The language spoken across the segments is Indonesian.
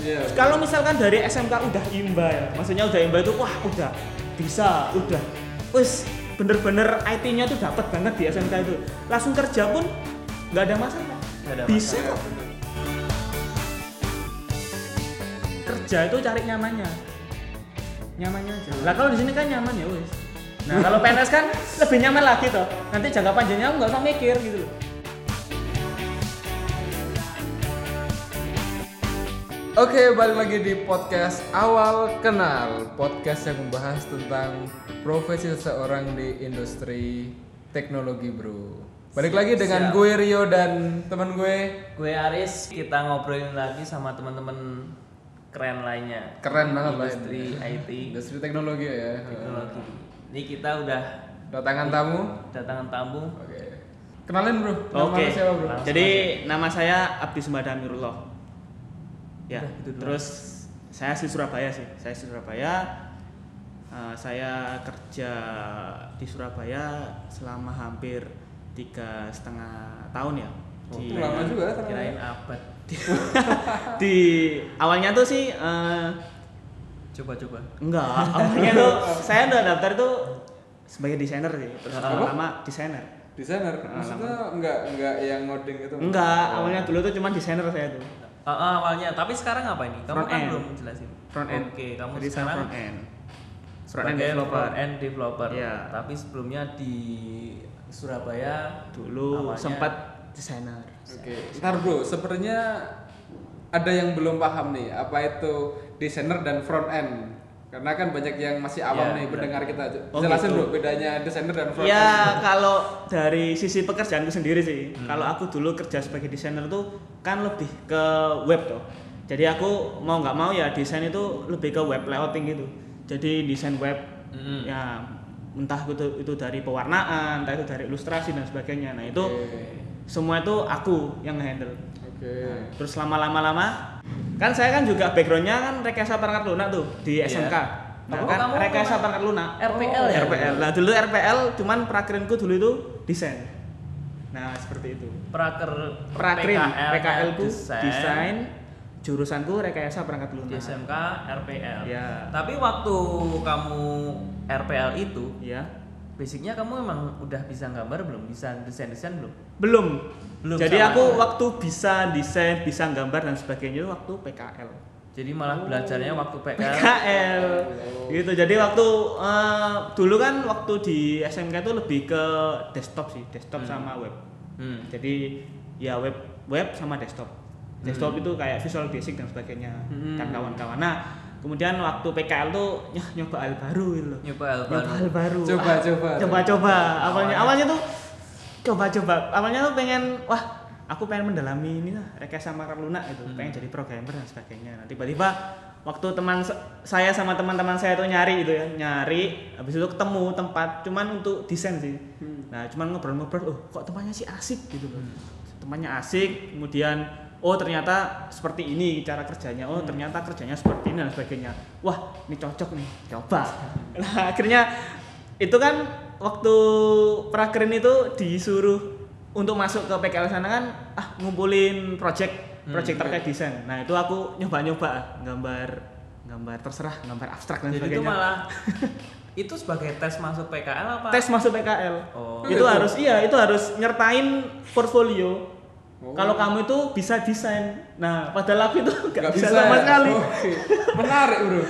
Iya. Kalau misalkan dari SMK udah imba ya, maksudnya udah imba itu wah udah bisa, udah wis bener-bener IT-nya tuh dapat banget di SMK itu. Langsung kerja pun nggak ada masalah. Nggak ada bisa Iya, kok. Kerja itu cari nyamannya. Nyamannya aja. Lah kalau di sini kan nyaman ya wis. Nah, kalau PNS kan lebih nyaman lagi toh. Nanti jangka panjangnya aku nggak usah mikir gitu loh. Oke, balik lagi di podcast Awal Kenal Podcast yang membahas tentang profesi seseorang di industri teknologi bro Balik lagi dengan Siap. gue Rio dan teman gue Gue Aris, kita ngobrolin lagi sama teman-teman keren lainnya. Keren banget lah Industri. IT, Industri teknologi ya teknologi. Ini kita udah Datangan tamu datangan tamu. Oke Kenalin bro, nama Oke. siapa bro? Jadi nama saya Abdi Sembada Amirullah. Ya, Udah, gitu doang. terus saya asli Surabaya sih. Saya asli Surabaya. Eh, saya kerja di Surabaya selama hampir tiga setengah tahun ya. Oh, Di, itu lama juga. Kirain abad. di awalnya tuh sih eh, Coba-coba. enggak, awalnya tuh saya udah daftar tuh sebagai desainer sih. Terus Apa? lama desainer. Desainer, maksudnya enggak enggak yang ngoding itu? Enggak, Oh. awalnya dulu tuh cuma desainer saya tuh. Ah, ah, awalnya, tapi sekarang apa ini? Kamu Front kan end. belum jelasin. Front end. Oke, kamu Jadi sekarang front end. Front end developer. front end developer. Iya. Tapi sebelumnya di Surabaya Dulu awalnya- sempat desainer. Oke, ntar bro, sebenarnya ada yang belum paham nih, apa itu desainer dan front end? Karena kan banyak yang masih awam Ya, nih benar. pendengar kita. Oh, Jelasin gitu. bro, bedanya desainer dan front. Ya kalau dari sisi pekerjaanku sendiri sih, Hmm. kalau aku dulu kerja sebagai desainer tuh kan lebih ke web tuh. Jadi aku mau nggak mau ya desain itu lebih ke web layouting gitu. Jadi desain web Mm-mm. ya entah itu itu dari pewarnaan, entah itu dari ilustrasi dan sebagainya. Nah itu Oke. semua itu aku yang handle. Oke. Terus lama-lama lama kan saya kan juga backgroundnya kan rekayasa perangkat lunak tuh di Iya. SMK. Nah Oh, kan kamu rekayasa perangkat lunak. RPL Oh, ya? RPL. Nah dulu RPL cuman prakrinku dulu itu desain. Nah seperti itu. Praker Prakrin, PKL, PKL ku desain, desain, jurusanku rekayasa perangkat di lunak. SMK RPL. Ya. Tapi waktu kamu RPL itu, Ya. Basicnya kamu emang udah bisa gambar belum? Bisa desain-desain belum? Belum. Belum Jadi sama. aku waktu bisa desain, bisa gambar dan sebagainya itu waktu PKL. Jadi malah belajarnya waktu PKL. PKL gitu jadi waktu eh, dulu kan waktu di SMK itu lebih ke desktop sih desktop Hmm. sama web Hmm. jadi ya web web sama desktop desktop itu kayak Visual Basic dan sebagainya Hmm. dan kawan-kawan nah kemudian waktu PKL tuh nyoba hal baru gitu loh Nyoba hal nyoba baru. hal baru Coba, Ah, coba. coba coba awalnya Awalnya. tuh coba coba awalnya tuh pengen wah aku pengen mendalami ini lah rekayasa marker lunak gitu Hmm. pengen jadi programmer dan sebagainya nah tiba-tiba waktu teman saya sama teman-teman saya tuh nyari gitu ya nyari habis itu ketemu tempat cuman untuk desain sih Hmm. nah cuman ngobrol-ngobrol oh kok tempatnya sih asik gitu loh Hmm. tempatnya asik kemudian oh ternyata seperti ini cara kerjanya. Oh ternyata kerjanya seperti ini dan sebagainya. Wah ini cocok nih coba. Nah akhirnya itu kan waktu prakerin itu disuruh untuk masuk ke PKL sana kan ah ngumpulin project Hmm, project oke. terkait desain. Nah itu aku nyoba-nyoba gambar gambar terserah gambar abstrak dan Jadi itu sebagainya. malah itu sebagai tes masuk PKL apa? tes masuk PKL Oh. itu harus iya itu harus nyertain portfolio Oh. kalau kamu itu bisa desain nah padahal aku itu nggak Nggak bisa, sama ya? sekali Oke. Menarik bro.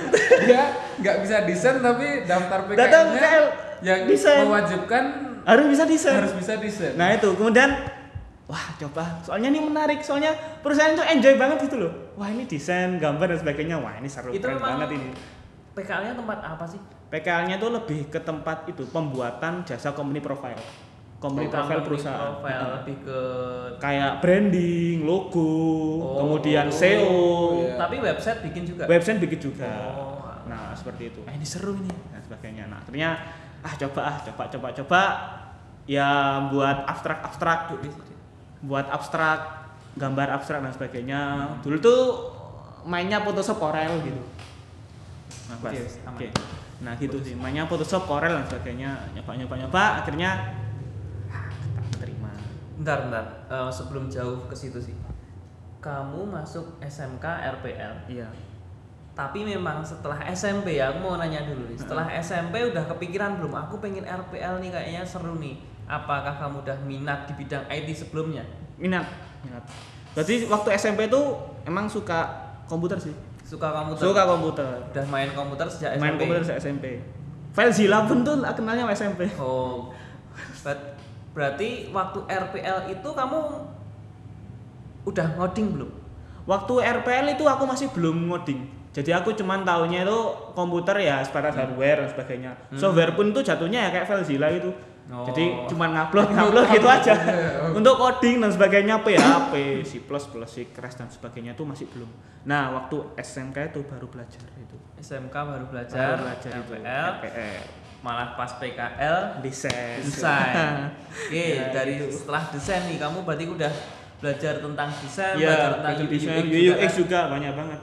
Dia nggak bisa desain tapi daftar PKL, yang desain. mewajibkan harus bisa desain harus bisa desain. nah itu kemudian wah coba soalnya ini menarik soalnya perusahaan itu enjoy banget gitu loh wah ini desain gambar dan sebagainya wah ini seru Itu keren banget ini PKL-nya tempat apa sih? PKL-nya itu lebih ke tempat itu pembuatan jasa company profile company Oh, profile perusahaan. Profile Heeh. lebih ke kayak branding logo Oh, kemudian oh, SEO iya. tapi website bikin juga. website bikin juga. Oh. nah seperti itu. Eh ini seru ini. Dan sebagainya. Nah akhirnya ah coba ah coba coba coba. Ya buat abstrak abstrak buat abstrak gambar abstrak dan sebagainya. Dulu tuh mainnya Photoshop Corel gitu. Nah, oke, nah gitu sih. Mainnya Photoshop Corel dan sebagainya. Nyoba nyoba nyoba. Akhirnya Bentar, bentar. Eh, sebelum jauh ke situ sih. kamu masuk SMK RPL. Iya. Tapi memang setelah SMP ya, aku mau nanya dulu nih. Setelah SMP udah kepikiran belum? Aku pengen RPL nih kayaknya seru nih. Apakah kamu udah minat di bidang IT sebelumnya? Minat, minat. Berarti waktu SMP itu emang suka komputer sih. Suka komputer? Suka komputer. Udah main komputer sejak Main SMP? komputer sejak SMP. Filezilla pun tuh kenalnya SMP. Oh, berarti waktu RPL itu kamu udah ngoding belum? Waktu RPL itu aku masih belum ngoding. Jadi aku cuman taunya itu komputer ya sebatas hardware dan sebagainya. Software pun tuh jatuhnya ya kayak Filezilla itu. Oh. Jadi cuman ngupload ngupload gitu aja. Untuk coding dan sebagainya PHP, C++, C Crash dan sebagainya itu masih belum. Nah, waktu SMK itu baru belajar itu. SMK baru belajar, Baru belajar itu RPL. Malah pas PKL Desain. desain. Oke, Ya, dari gitu. setelah desain nih kamu berarti udah belajar tentang desain, Ya, belajar tentang UI, desain, juga, UX kan? juga banyak banget.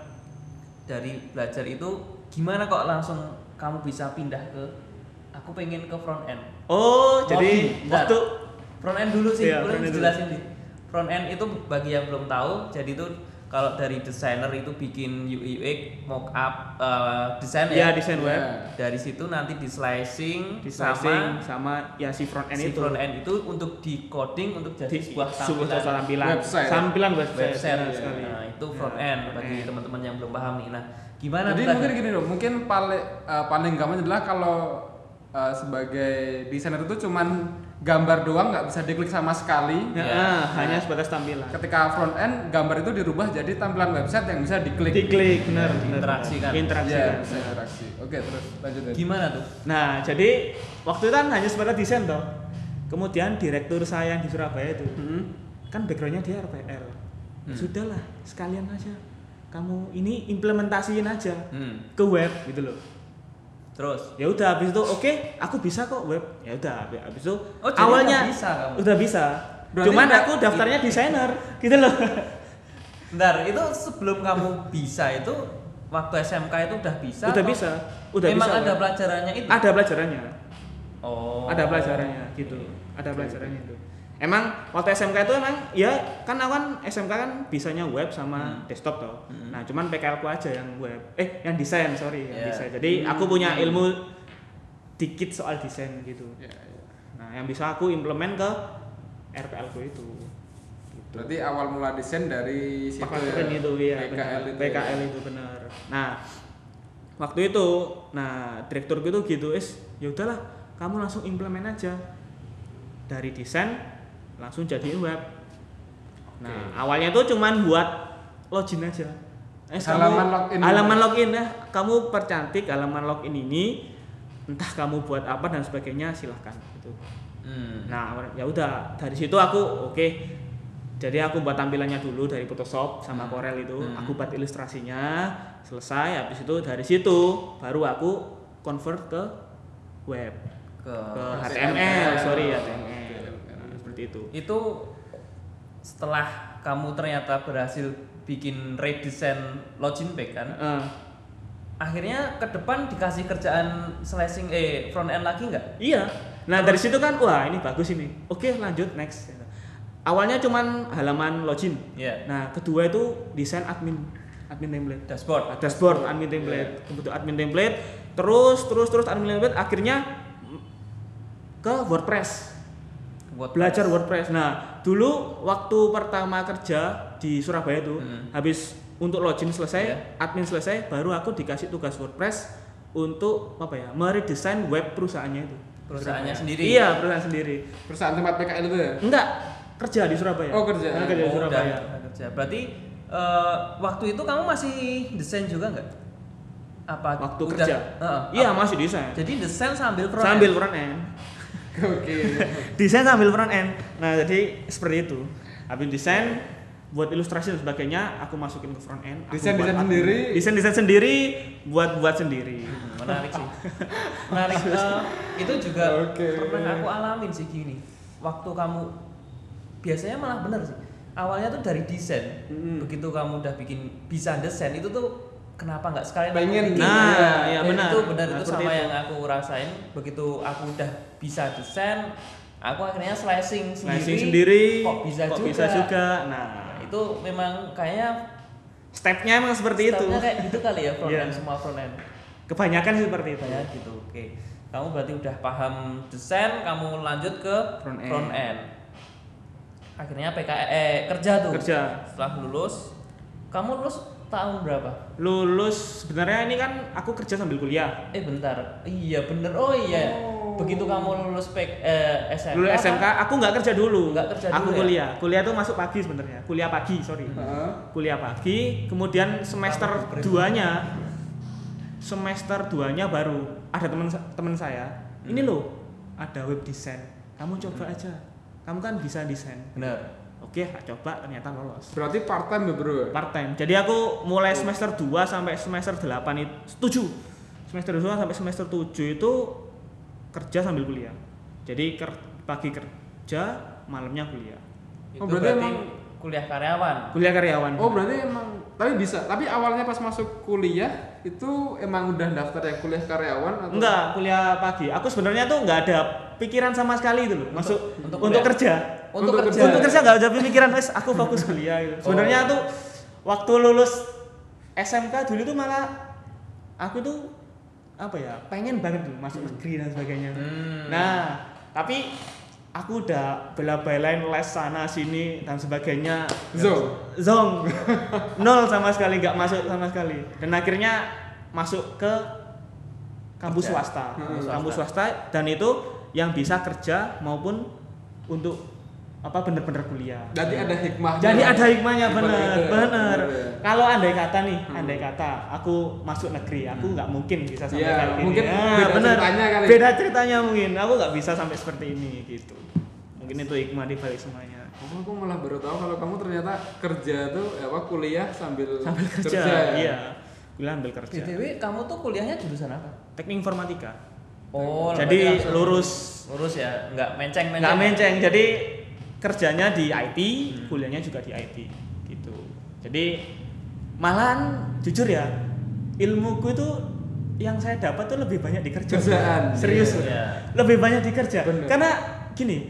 Dari belajar itu gimana kok langsung kamu bisa pindah ke aku pengen ke front end. Oh, Coding. jadi Bentar. waktu front end dulu sih, Iya, boleh dulu. dijelasin di front end itu bagi yang belum tahu, jadi itu kalau dari desainer itu bikin UI UX mockup eh, desain ya ya. desain web, Ya. Dari situ nanti di slicing, di sama slicing sama ya si front end si itu. front end itu untuk di coding untuk jadi Di sebuah sebuah tampilan tampilan. Website. Tampilan website. website. benar ya. sekali. Nah, itu Ya, front end front bagi end. teman-teman yang belum paham nih. Nah, gimana Jadi tuh mungkin gini dong, mungkin paling eh, paling gampang adalah kalau eh, sebagai desainer itu cuman gambar doang nggak bisa diklik sama sekali. Ya, Ya. ah, hanya sebatas tampilan. Ketika front end gambar itu dirubah jadi tampilan website yang bisa diklik. Diklik benar, benar. Interaksikan. Interaksi. Iya, bisa interaksi. Oke, terus lanjut. Gimana tuh? Nah, jadi waktu itu kan hanya sebatas desain toh. Kemudian direktur saya yang di Surabaya itu Hmm. kan backgroundnya dia RPL. Hmm. Sudahlah, sekalian aja. Kamu ini implementasiin aja Hmm. ke web gitu loh. Terus Ya udah habis itu oke, aku bisa kok web. Ya udah habis- itu Oh, awalnya udah bisa kamu? udah bisa. Berarti Cuman aku daftarnya desainer gitu loh. Bentar, itu sebelum kamu bisa itu waktu SMK itu udah bisa? udah bisa. Udah Memang bisa. ada pelajarannya itu? Ada pelajarannya. Oh. ada pelajarannya gitu ada pelajarannya itu emang waktu SMK itu emang ya kan aku kan SMK kan bisanya web sama Hmm. desktop toh Hmm. nah cuman PKL ku aja yang web eh yang desain sorry Yeah. yang desain jadi aku punya ilmu dikit soal desain gitu Ya, ya. nah yang bisa aku implement ke RPL ku itu gitu. Berarti awal mula desain dari situ ya. keren itu ya PKL benar. itu. PKL itu benar nah waktu itu nah direktur itu gitu is ya udahlah kamu langsung implement aja dari desain langsung jadiin web nah Oke. awalnya tuh cuman buat login aja Eh, Halaman login. halaman login ya kamu percantik halaman login ini entah kamu buat apa dan sebagainya silahkan gitu Hmm. Nah, ya udah dari situ aku oke. Jadi aku buat tampilannya dulu dari Photoshop sama Hmm. Corel itu, Hmm. aku buat ilustrasinya, selesai habis itu dari situ baru aku convert ke web, ke, ke HTML. HTML, sorry HTML. Seperti itu. itu setelah kamu ternyata berhasil bikin redesign login page kan Eh, akhirnya ke depan dikasih kerjaan slashing eh front end lagi nggak iya. Nah, dari situ kan wah ini bagus ini. Oke, lanjut next. Awalnya cuman halaman login. Iya. Nah, kedua itu desain admin admin template. dashboard dashboard admin template kebutuhan admin template terus terus terus admin template akhirnya ke WordPress buat belajar WordPress nah dulu waktu pertama kerja di Surabaya itu Hmm. habis untuk login selesai Iya. admin selesai baru aku dikasih tugas WordPress untuk apa ya meredesain web perusahaannya itu Perusahaannya Surabaya. sendiri? iya perusahaan sendiri Perusahaan tempat PKL itu ya? enggak kerja di Surabaya Oh, kerja. Nah, kerja di Oh, udah, Surabaya udah kerja berarti eh, waktu itu kamu masih desain juga nggak apa waktu udah- kerja Heeh. iya Apa- masih desain jadi desain sambil front sambil front end Oke. desain sambil front end nah jadi seperti itu habis desain buat ilustrasi dan sebagainya aku masukin ke front end Desain- desain sendiri? desain desain sendiri buat buat sendiri Hmm, menarik sih menarik Eh, itu juga Oke. pernah aku alamin sih gini waktu kamu biasanya malah bener sih awalnya tuh dari desain Mm-mm. begitu kamu udah bikin bisa desain itu tuh kenapa nggak sekalian Pengen. bikin? Nah, iya, Dan benar. itu benar Nah, itu sama itu. yang aku rasain begitu aku udah bisa desain aku akhirnya slicing sendiri slicing sendiri kok bisa kok juga bisa juga nah Nah, itu memang kayaknya Stepnya emang seperti itu. stepnya kayak gitu kali ya front Iya. end semua front end Kebanyakan sih seperti itu. ya gitu oke kamu berarti udah paham desain kamu lanjut ke Front end. front end akhirnya PK eh kerja tuh Kerja. setelah lulus kamu lulus tahun berapa Lulus sebenarnya ini kan aku kerja sambil kuliah. eh bentar iya bener oh iya begitu kamu lulus PK, eh, SMK Lulus kan? SMK aku nggak kerja dulu. Nggak kerja aku dulu ya? kuliah. Kuliah tuh masuk pagi sebenarnya. Kuliah pagi, sorry. Heeh. Kuliah pagi, kemudian semester. 2-nya semester 2-nya baru ada teman teman saya. Ini loh, ada web design. Kamu coba aja. Kamu kan bisa desain. bener Oke, coba ternyata lolos. Berarti part time ya bro? part time. Jadi aku mulai semester 2 sampai semester 8 itu 7. Semester 2 sampai semester 7 itu kerja sambil kuliah. Jadi ker, pagi kerja, malamnya kuliah. itu Oh, berarti berarti, emang- kuliah karyawan Kuliah karyawan. Oh berarti emang tapi bisa. Tapi awalnya pas masuk kuliah itu emang udah daftar yang kuliah karyawan atau? Enggak, kuliah pagi. Aku sebenarnya tuh enggak ada pikiran sama sekali itu loh. Masuk untuk untuk, kerja. untuk, Untuk kerja Untuk kerja enggak ada pikiran, wes aku fokus kuliah gitu. Sebenarnya tuh waktu lulus SMK dulu tuh malah aku tuh apa ya pengen banget tuh masuk negeri dan sebagainya. Hmm. Nah tapi aku udah bela-belain les sana sini dan sebagainya. Zong. Zong. Nol sama sekali nggak masuk sama sekali. Dan akhirnya masuk ke kampus swasta. Hmm. Kampus swasta dan itu yang bisa kerja maupun untuk apa bener-bener kuliah. Jadi ada hikmahnya. Jadi ada hikmahnya bener, ya. bener. ya. Kalau andai kata nih, Hmm. andai kata aku masuk negeri, aku nggak mungkin bisa sampai Iya, kayak gini. mungkin Ah, beda bener. ceritanya kali. Beda ceritanya mungkin. Aku nggak bisa sampai seperti ini gitu. Mungkin itu hikmah di balik semuanya. Oh, aku malah baru tahu kalau kamu ternyata kerja tuh apa kuliah sambil Sambil kerja, ya? iya. Kuliah ambil kerja. btw kamu tuh kuliahnya jurusan apa Teknik informatika. oh Jadi lurus lurus ya nggak menceng menceng nggak menceng. Jadi kerjanya di IT, kuliahnya juga di IT gitu. Jadi malahan jujur ya, ilmuku itu yang saya dapat tuh lebih banyak di kerja. Kerjaan. Serius. Loh. iya. Lebih banyak di kerja. Bener. Karena gini,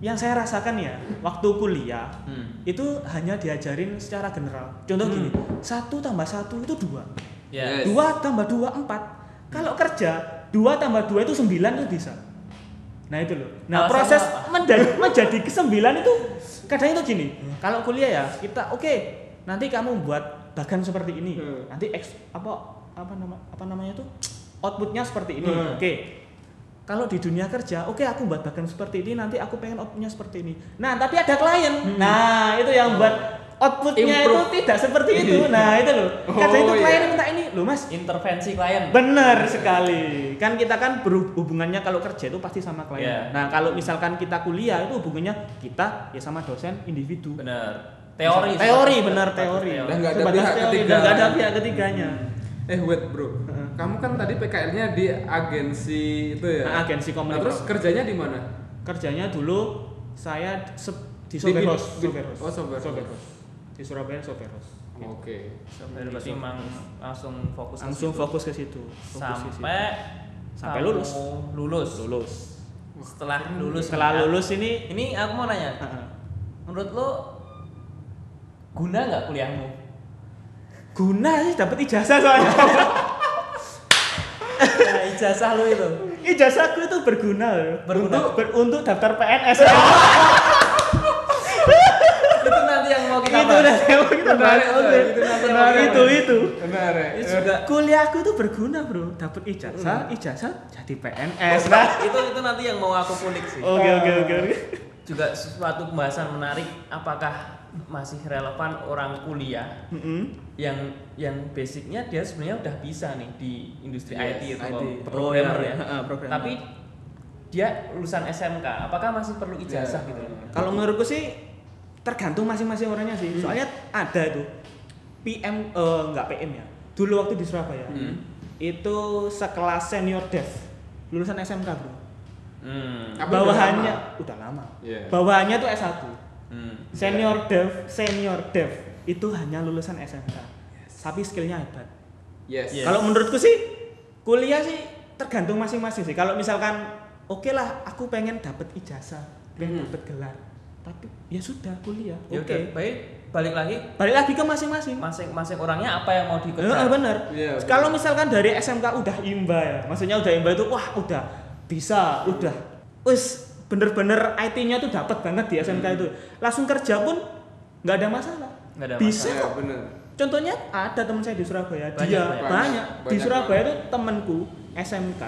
yang saya rasakan ya, waktu kuliah Hmm. itu hanya diajarin secara general. Contoh Hmm. gini, satu tambah satu itu dua, Yes. dua tambah dua empat. Kalau kerja dua tambah dua itu sembilan itu bisa. Nah itu loh. Nah Alasannya proses menjadi menjadi ke sembilan itu kadang itu gini. Kalau kuliah ya kita oke nanti kamu buat bagan seperti ini. Hmm. Nanti eks, apa apa nama apa namanya tuh outputnya seperti ini. Hmm. Oke. Kalau di dunia kerja, oke aku buat bagan seperti ini, nanti aku pengen outputnya seperti ini. Nah tapi ada klien. Nah itu yang buat outputnya Improve. itu tidak seperti itu. Nah itu loh. Kadang itu Oh, klien iya. minta ini, loh mas intervensi klien Benar sekali. Kan kita kan berhubungannya kalau kerja itu pasti sama klien. Iya. Nah, kalau misalkan kita kuliah itu hubungannya kita ya sama dosen individu. bener teori Teori benar sebatas teori. Dan nggak ada pihak teori, ketiga. Dan nggak ada pihak ketiganya. Eh wait bro, kamu kan tadi PKL-nya di agensi itu ya? Nah, agensi Nah, komunikasi. terus kerjanya di mana? Kerjanya dulu saya di Di- Soberos, di- Soberos. oh, Soberos. Di Surabaya Soberos. Oke. berarti emang langsung fokus ke Langsung situ. fokus ke situ. Fokus ke situ. sampai Sampai kamu lulus. lulus lulus. setelah lulus Setelah nih, lulus ini ini aku mau nanya menurut lo guna nggak kuliahmu guna sih dapat ijazah soalnya. nah, ijazah lo itu Ijazahku itu berguna loh. Berguna? Untuk, ber- untuk daftar PNS. itu nanti yang mau kita itu udah mau kita. Menarik, Oke. itu itu itu. Benar ya? Ini juga Kuliahku itu berguna bro. Dapat ijazah, ijazah jadi PNS. Nah. itu itu nanti yang mau aku kulik sih Oke oke oke. juga sesuatu pembahasan menarik apakah masih relevan orang kuliah Mm-mm. yang yang basicnya dia sebenarnya udah bisa nih di industri Yes, IT IT, atau programmer programmer ya ya, ha, programmer. tapi dia lulusan SMK apakah masih perlu ijazah Ya. gitu Kalau menurutku sih tergantung masing-masing orangnya sih. Soalnya ada itu PM eh enggak PM ya. Dulu waktu di Surabaya. Hmm. Itu sekelas senior dev lulusan SMK, Bro. hmm. Bawahannya udah udah lama. Iya. Bawahannya tuh S1. Hmm. Senior dev, senior dev itu hanya lulusan SMK. Tapi skillnya hebat. Yes. Yes. Kalau menurutku sih kuliah sih tergantung masing-masing sih. Kalau misalkan oke lah aku pengen dapat ijazah, pengen Hmm. dapat gelar. Tapi ya sudah kuliah Ya oke udah, baik balik lagi balik lagi ke masing-masing masing-masing orangnya apa yang mau dikejar. bener. Iya, bener. Kalau misalkan dari SMK udah imba ya, maksudnya udah imba itu wah udah bisa, udah wis bener-bener IT-nya tuh dapat banget di SMK itu. Langsung kerja pun nggak ada masalah. Nggak ada bisa Iya, kok. bener. Contohnya ada teman saya di Surabaya, Banyak, dia banyak. banyak, di Banyak Surabaya banget. itu temanku SMK,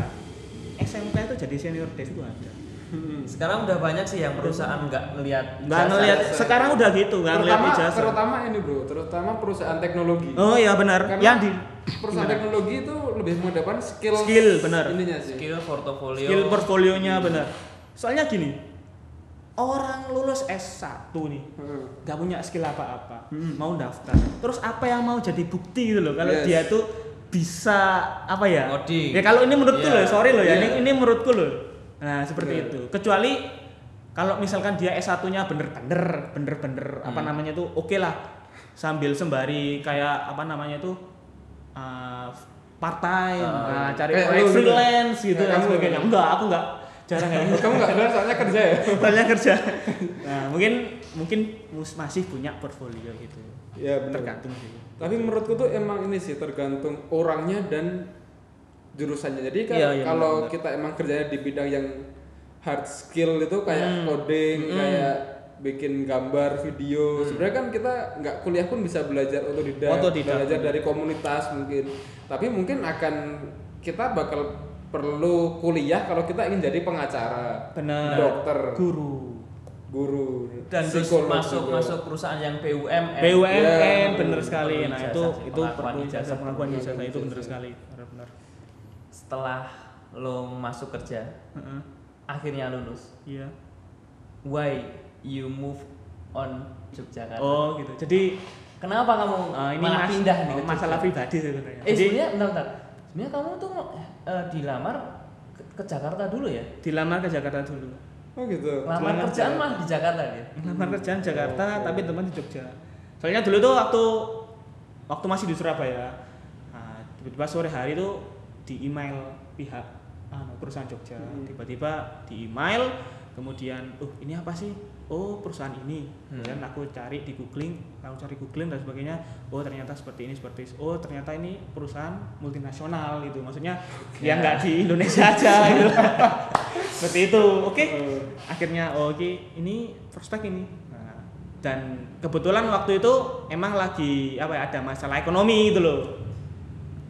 SMK itu jadi senior dev itu ada. Hmm. Sekarang udah banyak sih yang perusahaan nggak ngelihat Nggak ngelihat, sekarang udah gitu, nggak ngelihat Terutama, ijazah. terutama ini bro, terutama perusahaan teknologi. Oh iya benar, Karena yang di perusahaan gimana? teknologi itu lebih mengedepan skill Skill, benar. ininya sih. skill portofolio. skill portfolionya benar. Soalnya gini, orang lulus S1 nih, Heeh. nggak punya skill apa-apa, mau daftar. Terus apa yang mau jadi bukti gitu loh kalau Yes. dia tuh bisa apa ya? Ngoding. Ya kalau ini menurutku Iya. loh, sorry loh ya, Iya. ini, ini menurutku loh. Nah, seperti Iya. itu. Kecuali kalau misalkan dia S1-nya bener-bener bener-bener apa Hmm. namanya tuh oke lah sambil sembari kayak apa namanya tuh uh, part time, Ah, nah, cari kayak proyek gitu. freelance gitu Kayak dan kamu. sebagainya. Enggak, aku enggak jarang gitu. Kamu nggak ada soalnya kerja ya? Soalnya kerja. Nah, mungkin mungkin masih punya portfolio gitu. Ya benar. Tergantung sih. Tapi menurutku tuh emang ini sih tergantung orangnya dan jurusannya. Jadi kan Iya, iya, kalau benar-benar. kita emang kerjanya di bidang yang hard skill itu kayak Hmm. coding, Hmm. kayak bikin gambar, video. Sebenarnya kan kita nggak kuliah pun bisa belajar otodidak, Otodidak. belajar dari komunitas mungkin. Tapi mungkin akan kita bakal perlu kuliah kalau kita ingin jadi pengacara, Benar. dokter, Guru. guru, dan psikolog masuk juga. masuk perusahaan yang BUMN. BUMN Iya. bener sekali. Nah, itu itu perlu ijazah pengakuan ijazah itu Ijazah. bener sekali. Benar-benar. Setelah lo masuk kerja, Heeh. akhirnya lulus. Iya. Why you move on Yogyakarta? Oh, gitu. Jadi Kenapa kamu uh, ini malah mas- pindah nih? oh, masalah pribadi sebenarnya. Eh Jadi sebenarnya bentar, bentar. Sebenarnya kamu tuh eh, dilamar ke, ke Jakarta dulu ya? dilamar ke Jakarta dulu. Oh gitu. Lamar kerjaan ke- malah di Jakarta dia. Lamar kerjaan Jakarta Oke. tapi teman di Jogja. Soalnya dulu tuh waktu waktu masih di Surabaya, nah, tiba-tiba sore hari tuh di email pihak ah, perusahaan Jogja. Hmm. Tiba-tiba di email, kemudian, uh ini apa sih? Oh perusahaan ini. Kemudian Hmm. aku cari di googling, aku cari googling dan sebagainya. Oh ternyata seperti ini, seperti ini. Oh ternyata ini perusahaan multinasional gitu. Maksudnya yang nggak di Indonesia aja gitu. seperti itu. Oke Eh, akhirnya oh oke ini prospek ini Nah, dan kebetulan waktu itu emang lagi apa ya ada masalah ekonomi gitu loh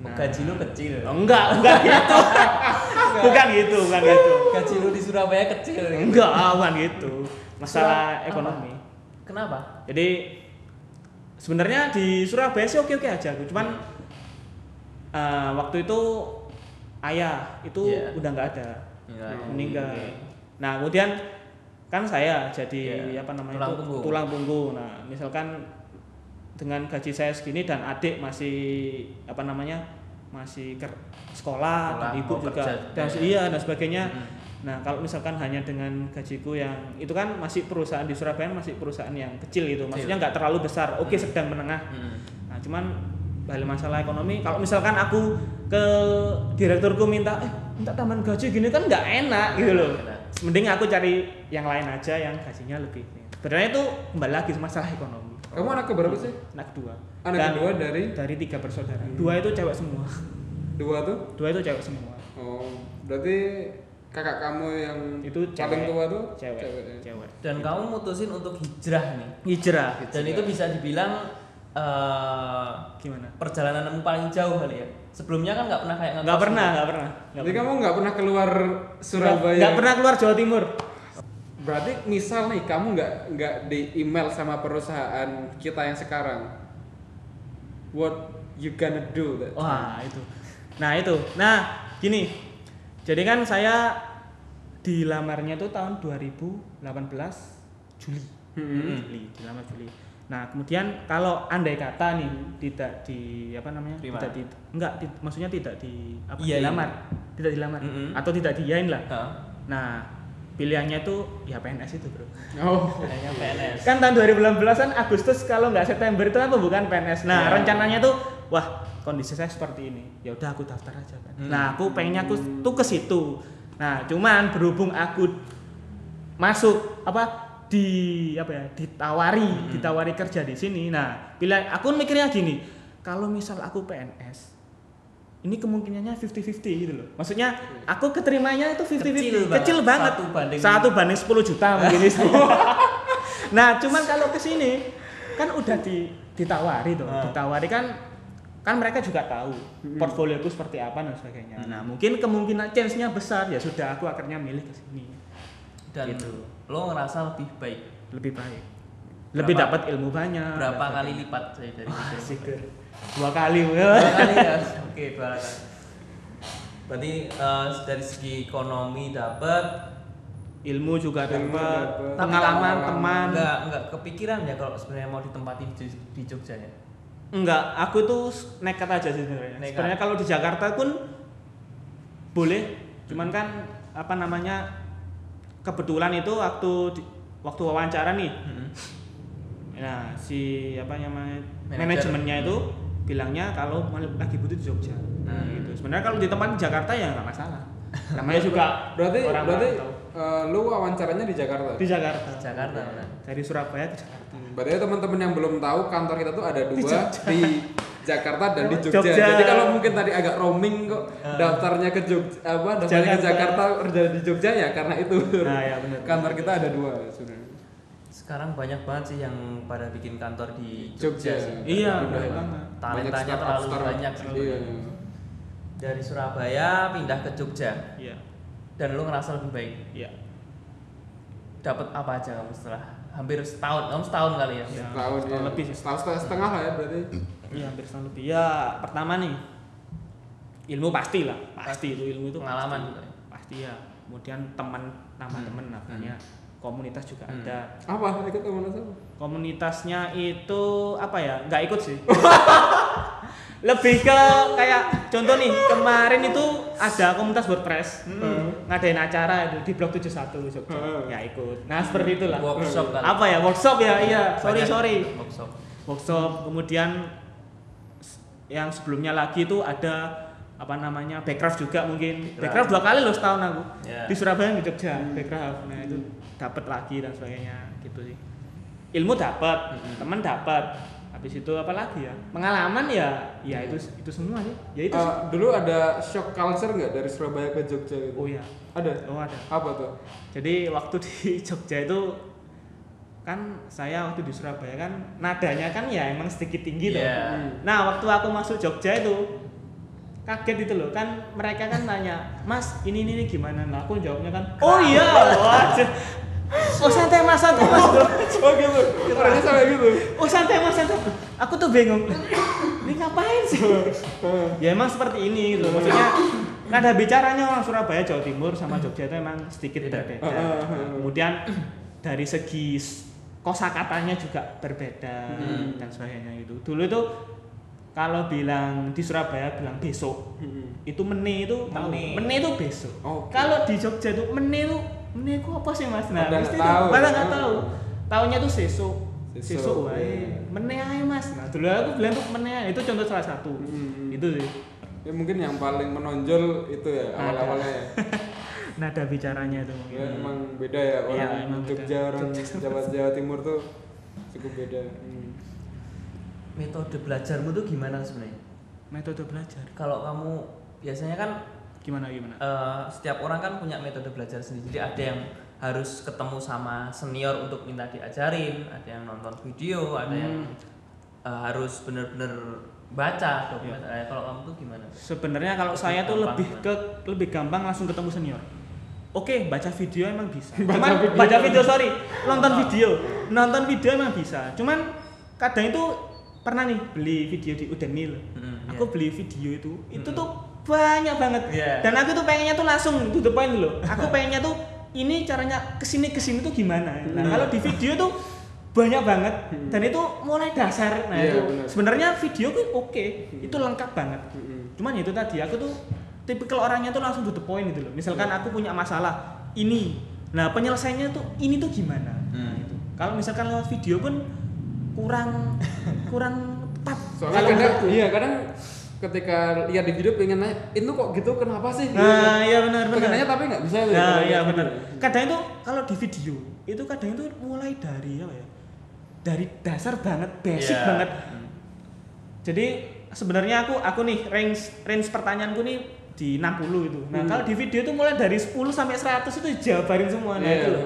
Gaji lu kecil. oh, enggak enggak gitu bukan gitu bukan gitu Gaji lu di Surabaya kecil. enggak bukan gitu masalah Surab- ekonomi apa? Kenapa? jadi sebenarnya di Surabaya sih oke oke aja cuman eh, waktu itu ayah itu Iya. udah nggak ada Enggak. meninggal. Oke. Nah, kemudian kan saya jadi Iya, apa namanya tulang itu punggung. tulang punggung. Nah, misalkan dengan gaji saya segini dan adik masih apa namanya masih ker sekolah dan Sekolah, ibu mau juga kerja dan ya. iya dan sebagainya. Hmm. Nah, kalau misalkan hanya dengan gajiku yang itu kan masih perusahaan di Surabaya masih perusahaan yang kecil gitu. Maksudnya nggak terlalu besar. Oke, Hmm. sedang menengah. Hmm. Nah, cuman balik masalah ekonomi, kalau misalkan aku ke direkturku minta, eh minta tambahan gaji gini kan nggak enak gitu loh. Mending aku cari yang lain aja yang gajinya lebih. Sebenarnya itu kembali lagi masalah ekonomi. Kamu anak keberapa sih? Anak kedua. Anak Dan kedua dari dari tiga bersaudara. Dua itu cewek semua. dua tuh? Dua itu cewek semua. Oh, berarti kakak kamu yang Itu paling cewek. tua tuh Cewek. ya? Cewek. Dan kamu mutusin untuk hijrah nih. Hijrah. Dan itu bisa dibilang eh, Gimana? perjalananmu paling jauh kali ya. Sebelumnya kan nggak pernah kayak Nggak ngekos pernah, gitu. nggak pernah. Nggak Jadi pernah. kamu nggak pernah keluar Surabaya? Nggak pernah keluar Jawa Timur. Berarti misal nih kamu nggak nggak di email sama perusahaan kita yang sekarang, what you gonna do? That Wah itu. Nah itu. Nah gini. Jadi kan saya dilamarnya tuh tahun 2018 Juli. Hmm. Juli, dilamar Juli. Nah kemudian kalau andai kata nih tidak di apa namanya Terima. tidak di enggak di- maksudnya tidak di apa Iya, dilamar tidak dilamar Mm-mm. atau tidak diain lah. Hah? Nah pilihannya tuh ya PNS itu bro. Oh, Kayaknya PNS. Kan tahun 2018 kan Agustus kalau nggak September itu apa bukan PNS. Nah, Ya. rencananya tuh wah, kondisi saya seperti ini. Ya udah aku daftar aja kan. Hmm. Nah, aku pengennya aku tuh ke situ. Nah, cuman berhubung aku masuk apa di apa ya ditawari ditawari kerja di sini nah pilihan aku mikirnya gini kalau misal aku PNS ini kemungkinannya 50-50 gitu loh. Maksudnya aku keterimanya itu 50-50 Kecil kecil, banget. banget. Satu banding- satu banding 10 juta mungkin nah cuman kalau ke sini kan udah di, ditawari tuh Ah. ditawari kan kan mereka juga tahu portfolioku seperti apa dan sebagainya. Nah mungkin kemungkinan chance-nya besar. Ya sudah aku akhirnya milih ke sini. Dan Gitu. lo ngerasa lebih baik? Lebih baik. Lebih dapat ilmu banyak berapa kali lipat saya dari itu? Ger. Dua kali Dua kali ya? Oke dua kali. Berarti eh, dari segi ekonomi dapat ilmu juga dapat pengalaman teman. enggak enggak kepikiran ya kalau sebenarnya mau ditempati di, di Jogja ya? Enggak aku tuh nekat aja sih sebenarnya. Sebenarnya kalau di Jakarta pun boleh. Cuman kan apa namanya kebetulan itu waktu di- waktu wawancara nih. Nah, si apa namanya manajemennya itu bilangnya kalau mau lagi butuh di Jogja. Nah, Hmm. gitu. Sebenarnya kalau di tempat di Jakarta ya nggak masalah. Namanya juga Berarti orang berarti eh, lu wawancaranya di Jakarta. di Jakarta. Jakarta benar. Dari Surabaya ke Jakarta. Berarti teman-teman yang belum tahu kantor kita tuh ada dua di, Jogja. Jakarta dan di Jogja. Jogja. Jadi kalau mungkin tadi agak roaming kok daftarnya ke Jogja apa daftarnya ke Jakarta. Jakarta kerja di Jogja ya karena itu. Nah, ya benar. Kantor kita ada dua sebenarnya. Sekarang banyak banget sih yang pada bikin kantor di Jogja. Jogja, sih. Iya, banyak banget. Talentanya terlalu banyak sih. Iya. Dari Surabaya pindah ke Jogja Iya. dan lu ngerasa lebih baik. Iya. Dapat apa aja kamu setelah hampir setahun? Kamu setahun kali ya? Iya. Tahun setahun ya. lebih. Setahun setengah, setengah lah ya berarti. Iya, hampir setahun lebih. Ya, pertama nih ilmu pasti lah. Pasti itu ilmu itu Pengalaman pasti. juga ya? Pasti ya. Kemudian teman tambah Hmm. teman namanya komunitas juga Hmm. ada. Apa ikut teman apa? komunitasnya itu apa ya nggak ikut sih lebih ke kayak contoh nih kemarin itu ada komunitas WordPress Hmm. ngadain acara itu di blok 71 Jogja Hmm. ya ikut nah seperti itulah Workshop kali. apa ya workshop ya iya sorry Banyak sorry Workshop. workshop kemudian yang sebelumnya lagi itu ada apa namanya backcraft juga mungkin Backcraft. backcraft dua kali loh setahun aku Ya. di Surabaya di Jogja backcraft nah itu dapat lagi dan sebagainya gitu sih ilmu dapat Mm-mm. teman dapat habis itu apa lagi ya pengalaman ya ya itu itu semua sih ya itu. Eh, dulu ada shock culture nggak dari Surabaya ke Jogja gitu? oh ya Ada. oh ada Apa tuh? jadi waktu di Jogja itu kan saya waktu di Surabaya kan nadanya kan ya emang sedikit tinggi tuh Iya. Nah, waktu aku masuk Jogja itu kaget itu loh kan mereka kan nanya mas ini ini, ini gimana nah aku jawabnya kan oh iya waduh oh santai mas santai mas Oh gitu. Orangnya sampai gitu. oh santai mas santai aku tuh bingung ini ngapain sih ya emang seperti ini gitu maksudnya nada bicaranya orang Surabaya Jawa Timur sama Jogja itu emang sedikit Beda. berbeda Ah, ah, ah. kemudian dari segi kosakatanya juga berbeda Hmm. dan sebagainya gitu dulu itu kalau bilang di Surabaya bilang besok Hmm. itu meni itu tahu. Meni. meni itu besok Oke. kalau di Jogja itu meni itu meni itu apa sih mas nah nggak tahu. pada nggak tahu tahunya tuh sesuk Sesuk, sesuk wae iya. meni ae mas nah dulu aku bilang tuh meni ae. itu contoh salah satu Hmm. itu sih Ya mungkin yang paling menonjol itu ya awal-awalnya ya. nada bicaranya itu mungkin Ya, emang beda ya orang Iya, emang beda. Jogja orang Jawa Jawa Timur tuh cukup beda. Hmm. Metode belajarmu tuh gimana sebenarnya? metode belajar Kalau kamu biasanya kan gimana gimana eh, setiap orang kan punya metode belajar sendiri. Jadi ada yang harus ketemu sama senior untuk minta diajarin, ada yang nonton video, ada yang Hmm. eh, harus bener-bener baca dokumen. Eh, kalau kamu tuh gimana? Sebenarnya kalau Lebih saya tuh lebih gimana? ke lebih gampang langsung ketemu senior. Oke, baca video emang bisa. Baca Cuman video. baca video sorry, nonton video. Nonton video emang bisa. Cuman kadang itu pernah nih beli video di Udemy loh. Hmm, Aku iya. beli video itu, itu Hmm. tuh banyak banget. Iya. Dan aku tuh pengennya tuh langsung to the point loh. Aku pengennya tuh ini caranya ke sini ke sini tuh gimana. Nah Hmm. kalau di video tuh banyak banget Hmm. dan itu mulai dasar. Nah Iya, itu benar. sebenarnya video tuh oke, Hmm. itu lengkap banget Hmm. cuman itu tadi aku tuh tipikal orangnya tuh langsung to the point gitu loh misalkan aku punya masalah ini nah penyelesaiannya tuh ini tuh gimana nah, itu kalau misalkan lewat video pun kurang kurang tepat Soalnya kadang iya kadang ketika lihat di video pengen nanya itu kok gitu kenapa sih? nah iya benar benar nanya tapi nggak bisa ya. nah iya benar kadang itu kalau di video itu kadang itu mulai dari apa ya dari dasar banget basic Iya. banget Hmm. jadi sebenarnya aku aku nih range range pertanyaanku nih di 60 itu nah Hmm. kalau di video itu mulai dari 10 sampai 100 itu jabarin semua nah Iya. itu loh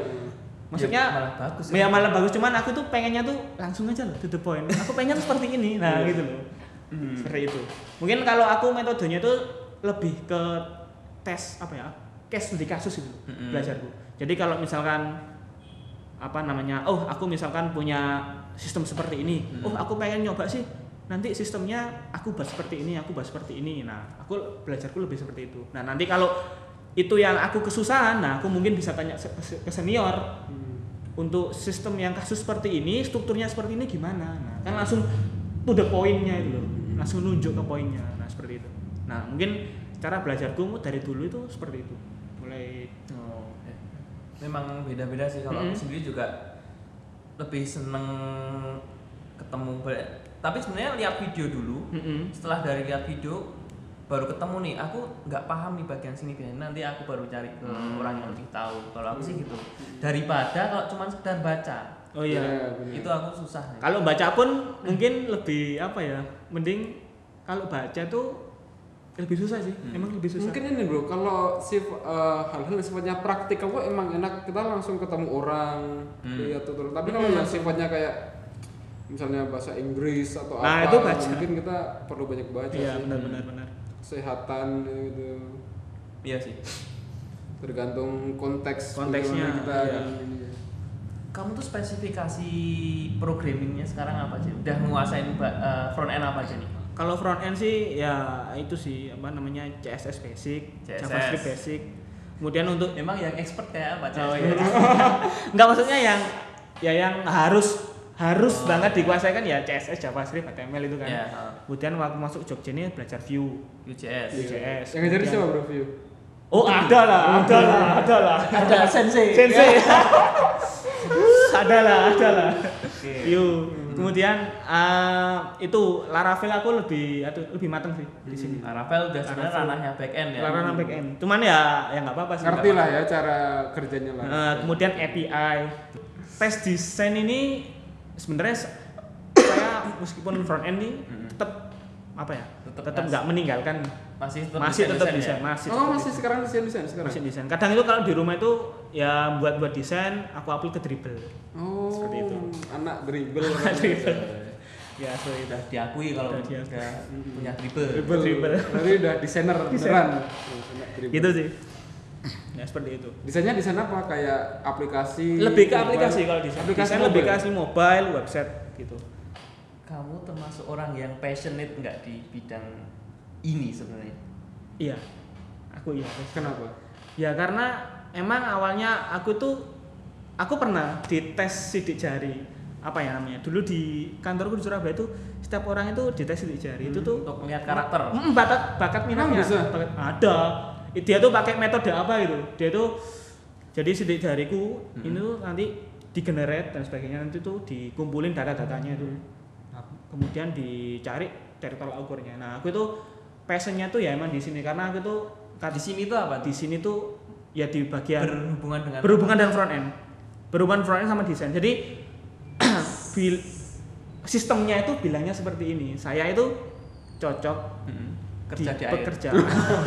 maksudnya Ya, malah bagus ya malah bagus cuman aku tuh pengennya tuh langsung aja loh to the point aku pengen seperti ini nah Iya. gitu loh Hmm. seperti itu mungkin kalau aku metodenya itu lebih ke tes apa ya case studi kasus itu Mm-mm. belajarku jadi kalau misalkan apa namanya oh aku misalkan punya sistem seperti ini Mm. oh aku pengen nyoba sih nanti sistemnya aku buat seperti ini aku buat seperti ini nah aku belajarku lebih seperti itu nah nanti kalau itu yang aku kesusahan nah aku mungkin bisa tanya ke senior Hmm. untuk sistem yang kasus seperti ini strukturnya seperti ini gimana nah kan langsung to the pointnya itu loh. Langsung nunjuk ke poinnya nah seperti itu. Nah mungkin cara belajarku dari dulu itu seperti itu. Mulai Oh. Memang beda-beda sih. Kalau aku Mm-mm. sendiri juga lebih seneng ketemu tapi sebenarnya lihat video dulu. Mm-mm. setelah dari lihat video baru ketemu nih. Aku nggak paham nih bagian sini nanti aku baru cari ke Hmm. orang yang lebih tahu. Kalau aku sih gitu. Daripada kalau cuma sekedar baca oh iya bener. itu aku susah nih. kalau baca pun mungkin lebih apa ya mending kalau baca tuh lebih susah sih Hmm. emang lebih susah Mungkin ini bro, kalau sif, eh, hal-hal yang sifatnya praktikal kok emang enak kita langsung ketemu orang, Hmm. lihat tutorial. Tapi kalau yang sifatnya kayak misalnya bahasa Inggris atau Nah, apa, itu baca. mungkin kita perlu banyak baca iya sih. benar Kesehatan gitu, iya sih tergantung konteks Konteksnya, kita iya. ya. Kamu tuh spesifikasi programmingnya sekarang apa sih udah menguasain ba- eh, front end apa aja nih kalau front end sih ya itu sih apa namanya CSS basic CSS. JavaScript basic kemudian untuk emang yang expert kayak apa Oh, iya. Enggak maksudnya yang ya yang harus harus Oh, banget iya. dikuasai kan ya CSS, JavaScript, HTML itu kan. Iya, Kemudian waktu masuk Jogja ini belajar Vue, UJS UJS. Yang ngajarin siapa bro View? Oh ada lah, ada lah, ada lah. ada sensei Sensei. ada lah, ada lah. Oke. Vue. Kemudian eh, itu Laravel aku lebih aduh, lebih mateng sih di sini. Laravel udah sebenarnya ranahnya back end ya Laravel back end. Cuman ya ya nggak apa-apa sih. Ngerti lah ya cara kerjanya lah. Eh, kemudian API. Tes desain ini sebenarnya se- saya meskipun front end nih Mm-mm. tetap apa ya? Tetap nggak meninggalkan masih tetap masih tetap desain desain, ya? masih. oh masih desain. sekarang desain desain sekarang. masih desain. Kadang itu kalau di rumah itu ya buat buat desain aku upload ke Dribble. Oh, Seperti itu. Anak dribble. Dribble. Ya, itu. udah diakui kalau Udah udah, diakui. punya dribble dribble. Dribble. Berarti udah desainer beneran. Anak. Gitu sih. Ya seperti itu. Desainnya di sana apa kayak aplikasi? Lebih ke mobile? aplikasi kalau desain. Aplikasi desain lebih ke aplikasi mobile, website gitu. Kamu termasuk orang yang passionate nggak di bidang ini sebenarnya Iya. Aku iya. Kenapa? Ya karena emang awalnya aku tuh aku pernah dites sidik jari apa ya namanya dulu di kantorku di Surabaya itu setiap orang itu dites sidik jari itu tuh untuk melihat karakter Mm, bakat bakat minatnya? Bakat- ada dia tuh pakai metode apa gitu dia tuh jadi sidik jariku Hmm. ini tuh nanti digenerate dan sebagainya nanti tuh dikumpulin data-datanya itu Nah, kemudian dicari dari tolak ukurnya. Nah aku tuh passionnya tuh ya emang di sini karena aku tuh di sini tuh apa? di sini tuh ya di bagian berhubungan dengan berhubungan dengan front end. Berhubungan front end sama desain. Jadi sistemnya itu bilangnya seperti ini. Saya itu cocok Mm-mm. kerja di, air. bekerja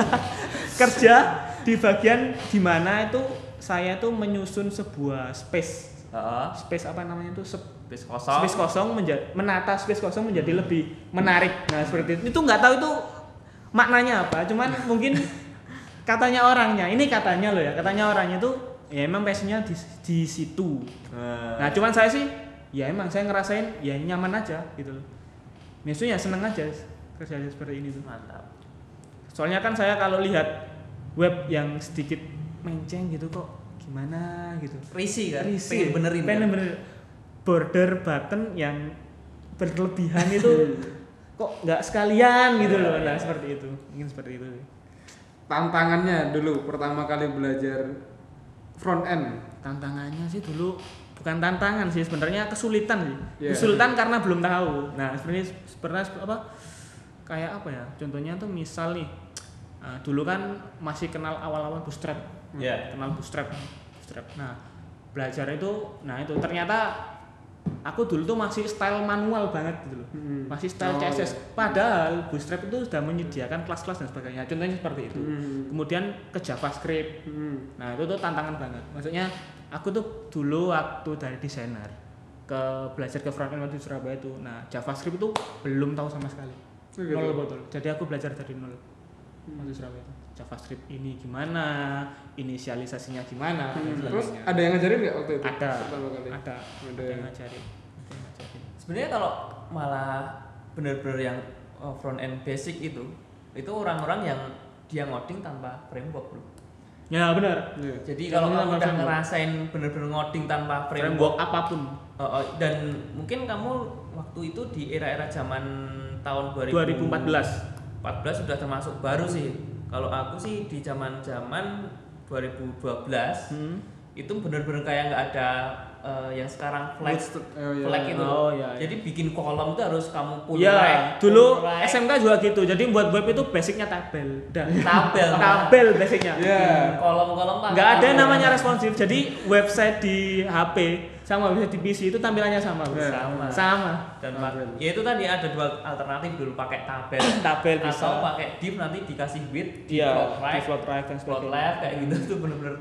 kerja di bagian di mana itu saya tuh menyusun sebuah space Heeh. space apa namanya itu? Space kosong. Space kosong menjadi menata space kosong menjadi lebih menarik. Nah seperti itu. Itu nggak tahu itu maknanya apa cuman mungkin katanya orangnya. Ini katanya loh ya katanya orangnya itu ya emang passionnya di, di situ. Nah. Cuman saya sih ya emang saya ngerasain ya nyaman aja gitu loh. Maksudnya seneng aja kerja seperti ini tuh. Mantap. Soalnya kan saya kalau lihat web yang sedikit menceng gitu kok gimana gitu risi kan Risih. pengen benerin pengen kan? benerin. border button yang berlebihan itu kok nggak sekalian gitu loh nah seperti itu mungkin seperti itu Tantangannya dulu pertama kali belajar front end. tantangannya sih dulu bukan tantangan sih sebenarnya kesulitan sih Iya. kesulitan karena belum tahu nah sebenarnya pernah apa kayak apa ya contohnya tuh misal nih ah, dulu kan masih kenal awal-awal bootstrap Iya. kenal bootstrap bootstrap nah belajar itu nah itu. Ternyata aku dulu tuh masih style manual banget gitu loh. Hmm. masih style Oh, CSS iya. padahal Bootstrap itu sudah menyediakan kelas-kelas dan sebagainya. Contohnya seperti itu. Hmm. kemudian ke JavaScript. Hmm. nah itu tuh tantangan banget. Maksudnya aku tuh dulu waktu dari desainer ke belajar ke frontend waktu di Surabaya itu nah JavaScript itu belum tahu sama sekali. Oh, gitu. nol betul jadi aku belajar dari nol waktu Surabaya itu JavaScript ini gimana inisialisasinya gimana Hmm. Terus ada yang ngajarin nggak waktu itu? ada Pertama kali. ada Ada. ada yang ngajarin ada yang ngajarin Sebenarnya kalau malah bener-bener yang uh, front end basic itu, itu orang-orang yang dia ngoding tanpa framework bro. ya benar Iya. Jadi kalau kamu udah framework. ngerasain bener-bener ngoding tanpa framework framework, apa pun uh, uh, dan mungkin kamu waktu itu di era-era zaman tahun 2000 2014 14 sudah termasuk baru sih. Kalau aku sih di zaman-zaman 2012 hmm. itu bener-bener kayak nggak ada uh, yang sekarang flag oh, iya. flag itu. Oh, iya, iya. Jadi bikin kolom itu harus kamu pull Iya, right, dulu pull right, SMK juga gitu. Jadi buat web itu basicnya tabel. Udah. tabel. tabel basicnya. Iya. Kolom-kolom. Nggak ada yang namanya responsif. Jadi website di HP sama website di PC itu tampilannya sama. Bro. Sama. Sama. Dan Tabel. ya itu tadi ada dua alternatif dulu pakai tabel Tabel bisa. atau pakai div nanti dikasih width, di plot di right, plot right dan sebagainya. left kayak gitu tuh bener-bener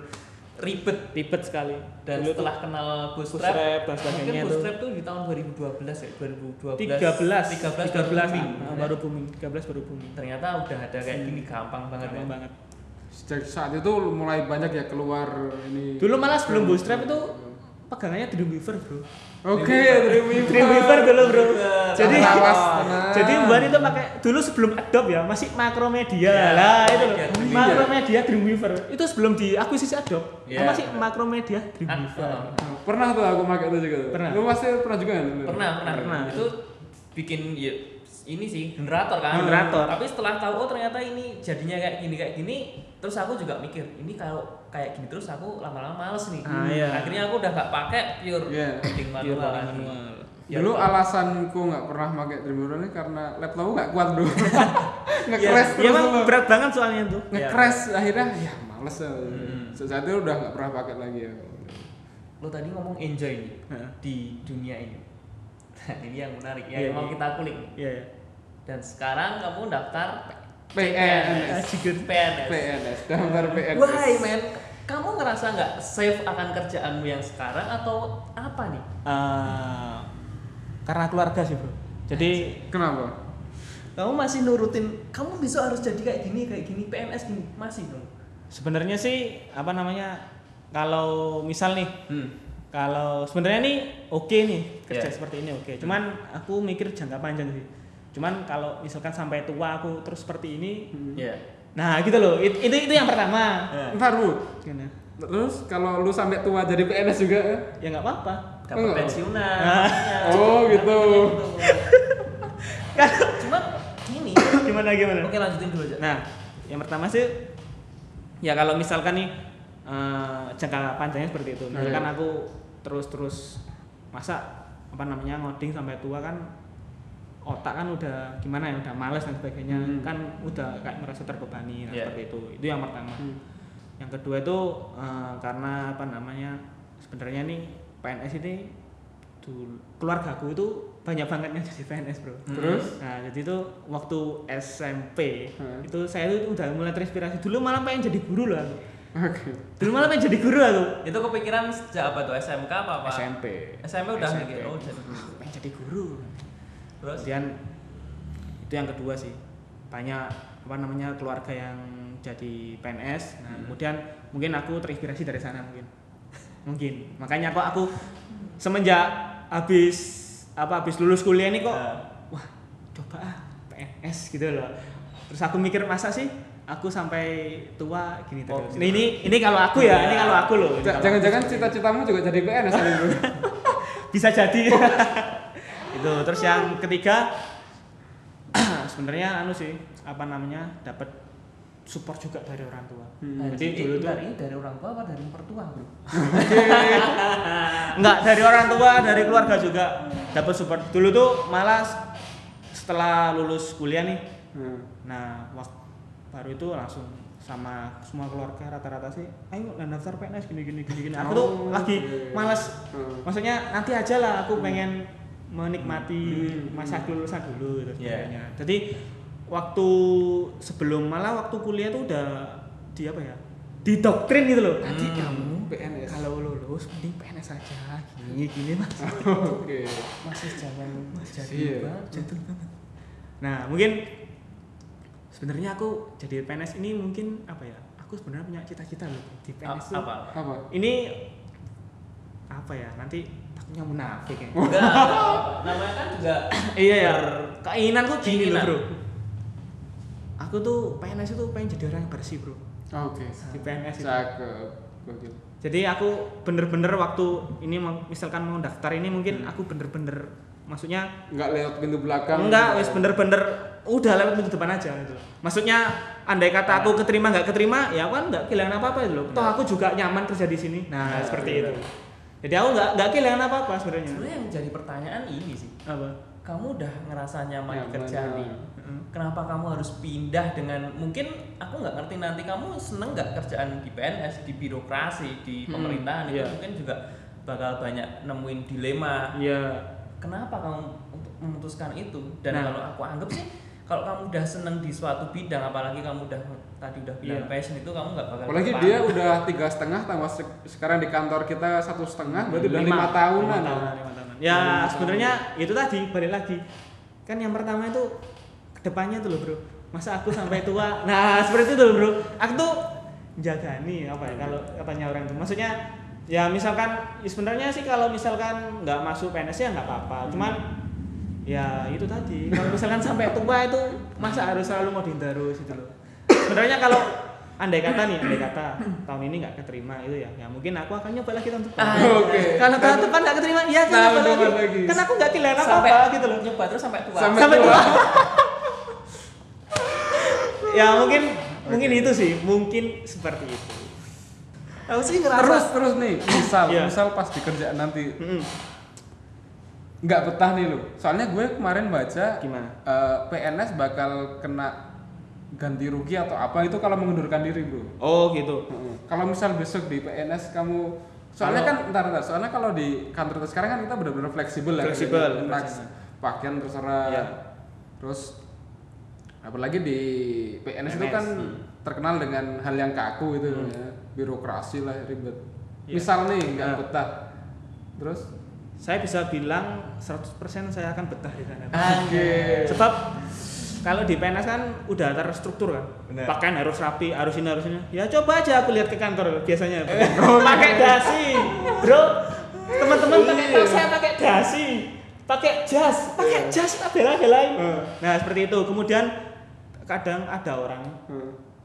ribet. Ribet sekali. Dan Dulu setelah kenal Bootstrap, Bootstrap dan mungkin sebagainya tuh. Bootstrap tuh di tahun 2012 ya, 2012. 13 13 baru 13 booming. ah, baru booming 13 baru booming Ternyata udah ada kayak gini gampang banget gampang ya. banget Sejak saat itu mulai banyak ya keluar ini. dulu malah sebelum bootstrap itu pegangannya Dreamweaver bro Oke, Dreamweaver. Dreamweaver dulu bro jadi Lawas, jadi Mbak itu pakai dulu sebelum Adobe ya masih Macromedia Ya, lah itu loh Macromedia. Macromedia Dreamweaver itu sebelum diakuisisi Adobe itu masih Macromedia Dreamweaver oh. Pernah tuh aku pakai itu juga. tuh. Pernah. Lu pasti pernah juga kan? Pernah, pernah, Pernah. Itu bikin ya, ini sih generator kan. Generator. Tapi setelah tahu oh ternyata ini jadinya kayak gini kayak gini, terus aku juga mikir ini kalau kayak gini terus aku lama-lama males nih. Ah, iya. Akhirnya aku udah gak pakai pure Iya. coding manual. Pure manual. Ya, Dulu udah. alasanku nggak pernah pakai Dreamweaver ini karena laptopku nggak kuat bro. ya, Nge-crash ya terus emang dulu. berat banget soalnya tuh Nge-crash akhirnya ya males ya. Hmm. Saat itu udah nggak pernah pakai lagi ya. lo tadi ngomong enjoy nih di dunia ini. Ini yang menarik ya Iya, yang mau iya. kita kulik. iya ya Dan sekarang kamu daftar PNS. PNS. PNS, daftar PNS. Why man? Kamu ngerasa nggak safe akan kerjaanmu yang sekarang atau apa nih? Eh, karena keluarga sih bro jadi Kenapa? Kamu masih nurutin, kamu bisa harus jadi kayak gini, kayak gini, PNS gini, masih dong. sebenarnya sih apa namanya kalau misal nih Hmm. kalau sebenarnya nih oke nih kerja Iya. seperti ini oke cuman aku mikir jangka panjang sih cuman kalau misalkan sampai tua aku terus seperti ini Ya. nah gitu loh it- itu itu yang pertama. Ntar bu. Gimana? Terus kalau lu sampai tua jadi PNS juga? ya? nggak apa-apa Dapat Enggak. pensiunan. Ah. makanya. Oh, gitu. Cuma gini. gimana gimana Oke lanjutin dulu aja. Nah, yang pertama sih ya kalau misalkan nih eh, jangka panjangnya seperti itu. Misalkan Iya. aku terus-terus masa apa namanya ngoding sampai tua kan otak kan udah gimana ya udah males dan sebagainya Hmm. kan udah kayak merasa terbebani nah, Iya. seperti itu itu yang pertama Hmm. yang kedua itu eh, karena apa namanya sebenarnya nih PNS ini dulu keluargaku itu banyak banget yang jadi PNS bro Terus? Nah, jadi itu waktu SMP Hmm. itu saya itu udah mulai terinspirasi. Dulu malah pengen jadi guru loh aku. Oke. Dulu malah pengen jadi guru aku. Itu kepikiran sejak apa tuh? SMK apa apa? SMP. SMP udah SMP. mikir, oh jadi guru. Pengen jadi guru. Terus? Kemudian itu yang kedua sih. Banyak apa namanya keluarga yang jadi PNS. Nah, Hmm. kemudian mungkin aku terinspirasi dari sana mungkin. Mungkin. Makanya kok aku semenjak habis apa habis lulus kuliah ini kok Ya. wah coba ah PNS gitu loh terus aku mikir masa sih aku sampai tua gini Oh, terus gitu. Nah, ini ini kalau aku ya ini kalau aku loh Jangan-jangan cita-citamu juga jadi PNS bisa jadi itu terus yang ketiga sebenarnya anu sih apa namanya dapat support juga dari orang tua Hmm. jadi dulu tuh dari dari orang tua apa dari mertua bro? Enggak, dari orang tua, dari keluarga juga dapat support. Dulu tuh malah setelah lulus kuliah nih. Hmm. Nah, waktu baru itu langsung sama semua keluarga rata-rata sih ayo lah daftar PNS gini gini gini gini aku Oh, tuh lagi oke. malas Hmm. maksudnya nanti aja lah aku pengen menikmati Hmm. masa masa dulu gitu Iya. sebagainya jadi waktu sebelum malah waktu kuliah tuh udah di apa ya didoktrin gitu loh Adik Hmm. kamu PNS. kalau lulus mending PNS aja gini gini mas Oke. masih jangan Iya. jatuh banget nah mungkin sebenarnya aku jadi PNS ini mungkin apa ya aku sebenarnya punya cita-cita loh di PNS tuh apa Apa? ini apa ya nanti takutnya munafik ya enggak namanya kan juga iya ya keinginanku gini loh Keinginan. bro aku tuh PNS itu pengen jadi orang yang bersih bro Oke. di PNS itu Cakep. Jadi aku bener-bener waktu ini misalkan mau daftar ini mungkin Hmm. aku bener-bener maksudnya Enggak lewat pintu belakang. enggak wis bener-bener udah lewat pintu depan aja gitu maksudnya andai kata aku keterima nggak keterima ya aku kan nggak kehilangan apa apa gitu loh toh aku juga nyaman kerja di sini nah Nah, seperti iya. itu jadi aku nggak nggak kehilangan apa apa sebenarnya. Sebenarnya yang jadi pertanyaan ini sih. Apa? Kamu udah ngerasa nyaman ya. ini Heeh. kenapa kamu harus pindah dengan mungkin aku nggak ngerti nanti kamu seneng nggak kerjaan di PNS di birokrasi di Hmm, pemerintahan? Itu iya. mungkin juga bakal banyak nemuin dilema. Iya. Kenapa kamu untuk memutuskan itu? Dan Nah. kalau aku anggap sih kalau kamu udah seneng di suatu bidang apalagi kamu udah tadi udah bilang Iya. passion itu kamu nggak bakal Apalagi lupa. dia udah tiga setengah tambah se- sekarang di kantor kita satu setengah berarti udah lima, tahunan. lima ya? tahunan, lima tahunan. ya Lima sebenarnya itu tadi balik lagi kan yang pertama itu ke depannya tuh loh bro masa aku sampai tua nah seperti itu loh bro aku tuh jaga nih apa ya kalau katanya orang itu maksudnya ya misalkan ya sebenarnya sih kalau misalkan nggak masuk PNS ya nggak apa-apa cuman ya itu tadi kalau misalkan sampai tua itu masa harus selalu mau terus gitu loh sebenarnya kalau andai kata nih andai kata tahun ini nggak keterima itu ya ya mungkin aku akan nyoba lagi tahun depan Ah, Oke. kalau tahun depan nggak keterima ya kan nyoba lagi. lagi. kan aku nggak kehilangan apa sampai apa gitu loh nyoba terus sampai tua Sampai sampai tua. tua ya mungkin mungkin itu sih mungkin seperti itu aku sih ngerasa Terus terus nih, misal Iya. misal pas di kerjaan nanti Mm-mm. Nggak betah nih lo. Soalnya gue kemarin baca gimana eh, PNS bakal kena ganti rugi atau apa itu kalau mengundurkan diri bro. oh gitu. Kalau misal besok di PNS kamu soalnya Kalau- kan ntar, ntar soalnya kalau di kantor sekarang kan kita benar-benar fleksibel ya Fleksibel, fleksibel. pakaian terserah Iya. terus apalagi di PNS, itu PNS, kan hmm. terkenal dengan hal yang kaku itu Hmm. ya birokrasi lah ribet Iya. misal nih nggak Nah. betah terus saya bisa bilang 100% saya akan betah di sana. Oke. sebab kalau di PNS kan udah terstruktur kan. Bener. pakaian harus rapi harus ini harus ini ya coba aja aku lihat ke kantor biasanya. Pakai dasi bro. Teman-teman pakai Iya. tas saya pakai dasi pakai jas pakai jas tak bela-belain. Nah seperti itu. Kemudian kadang ada orang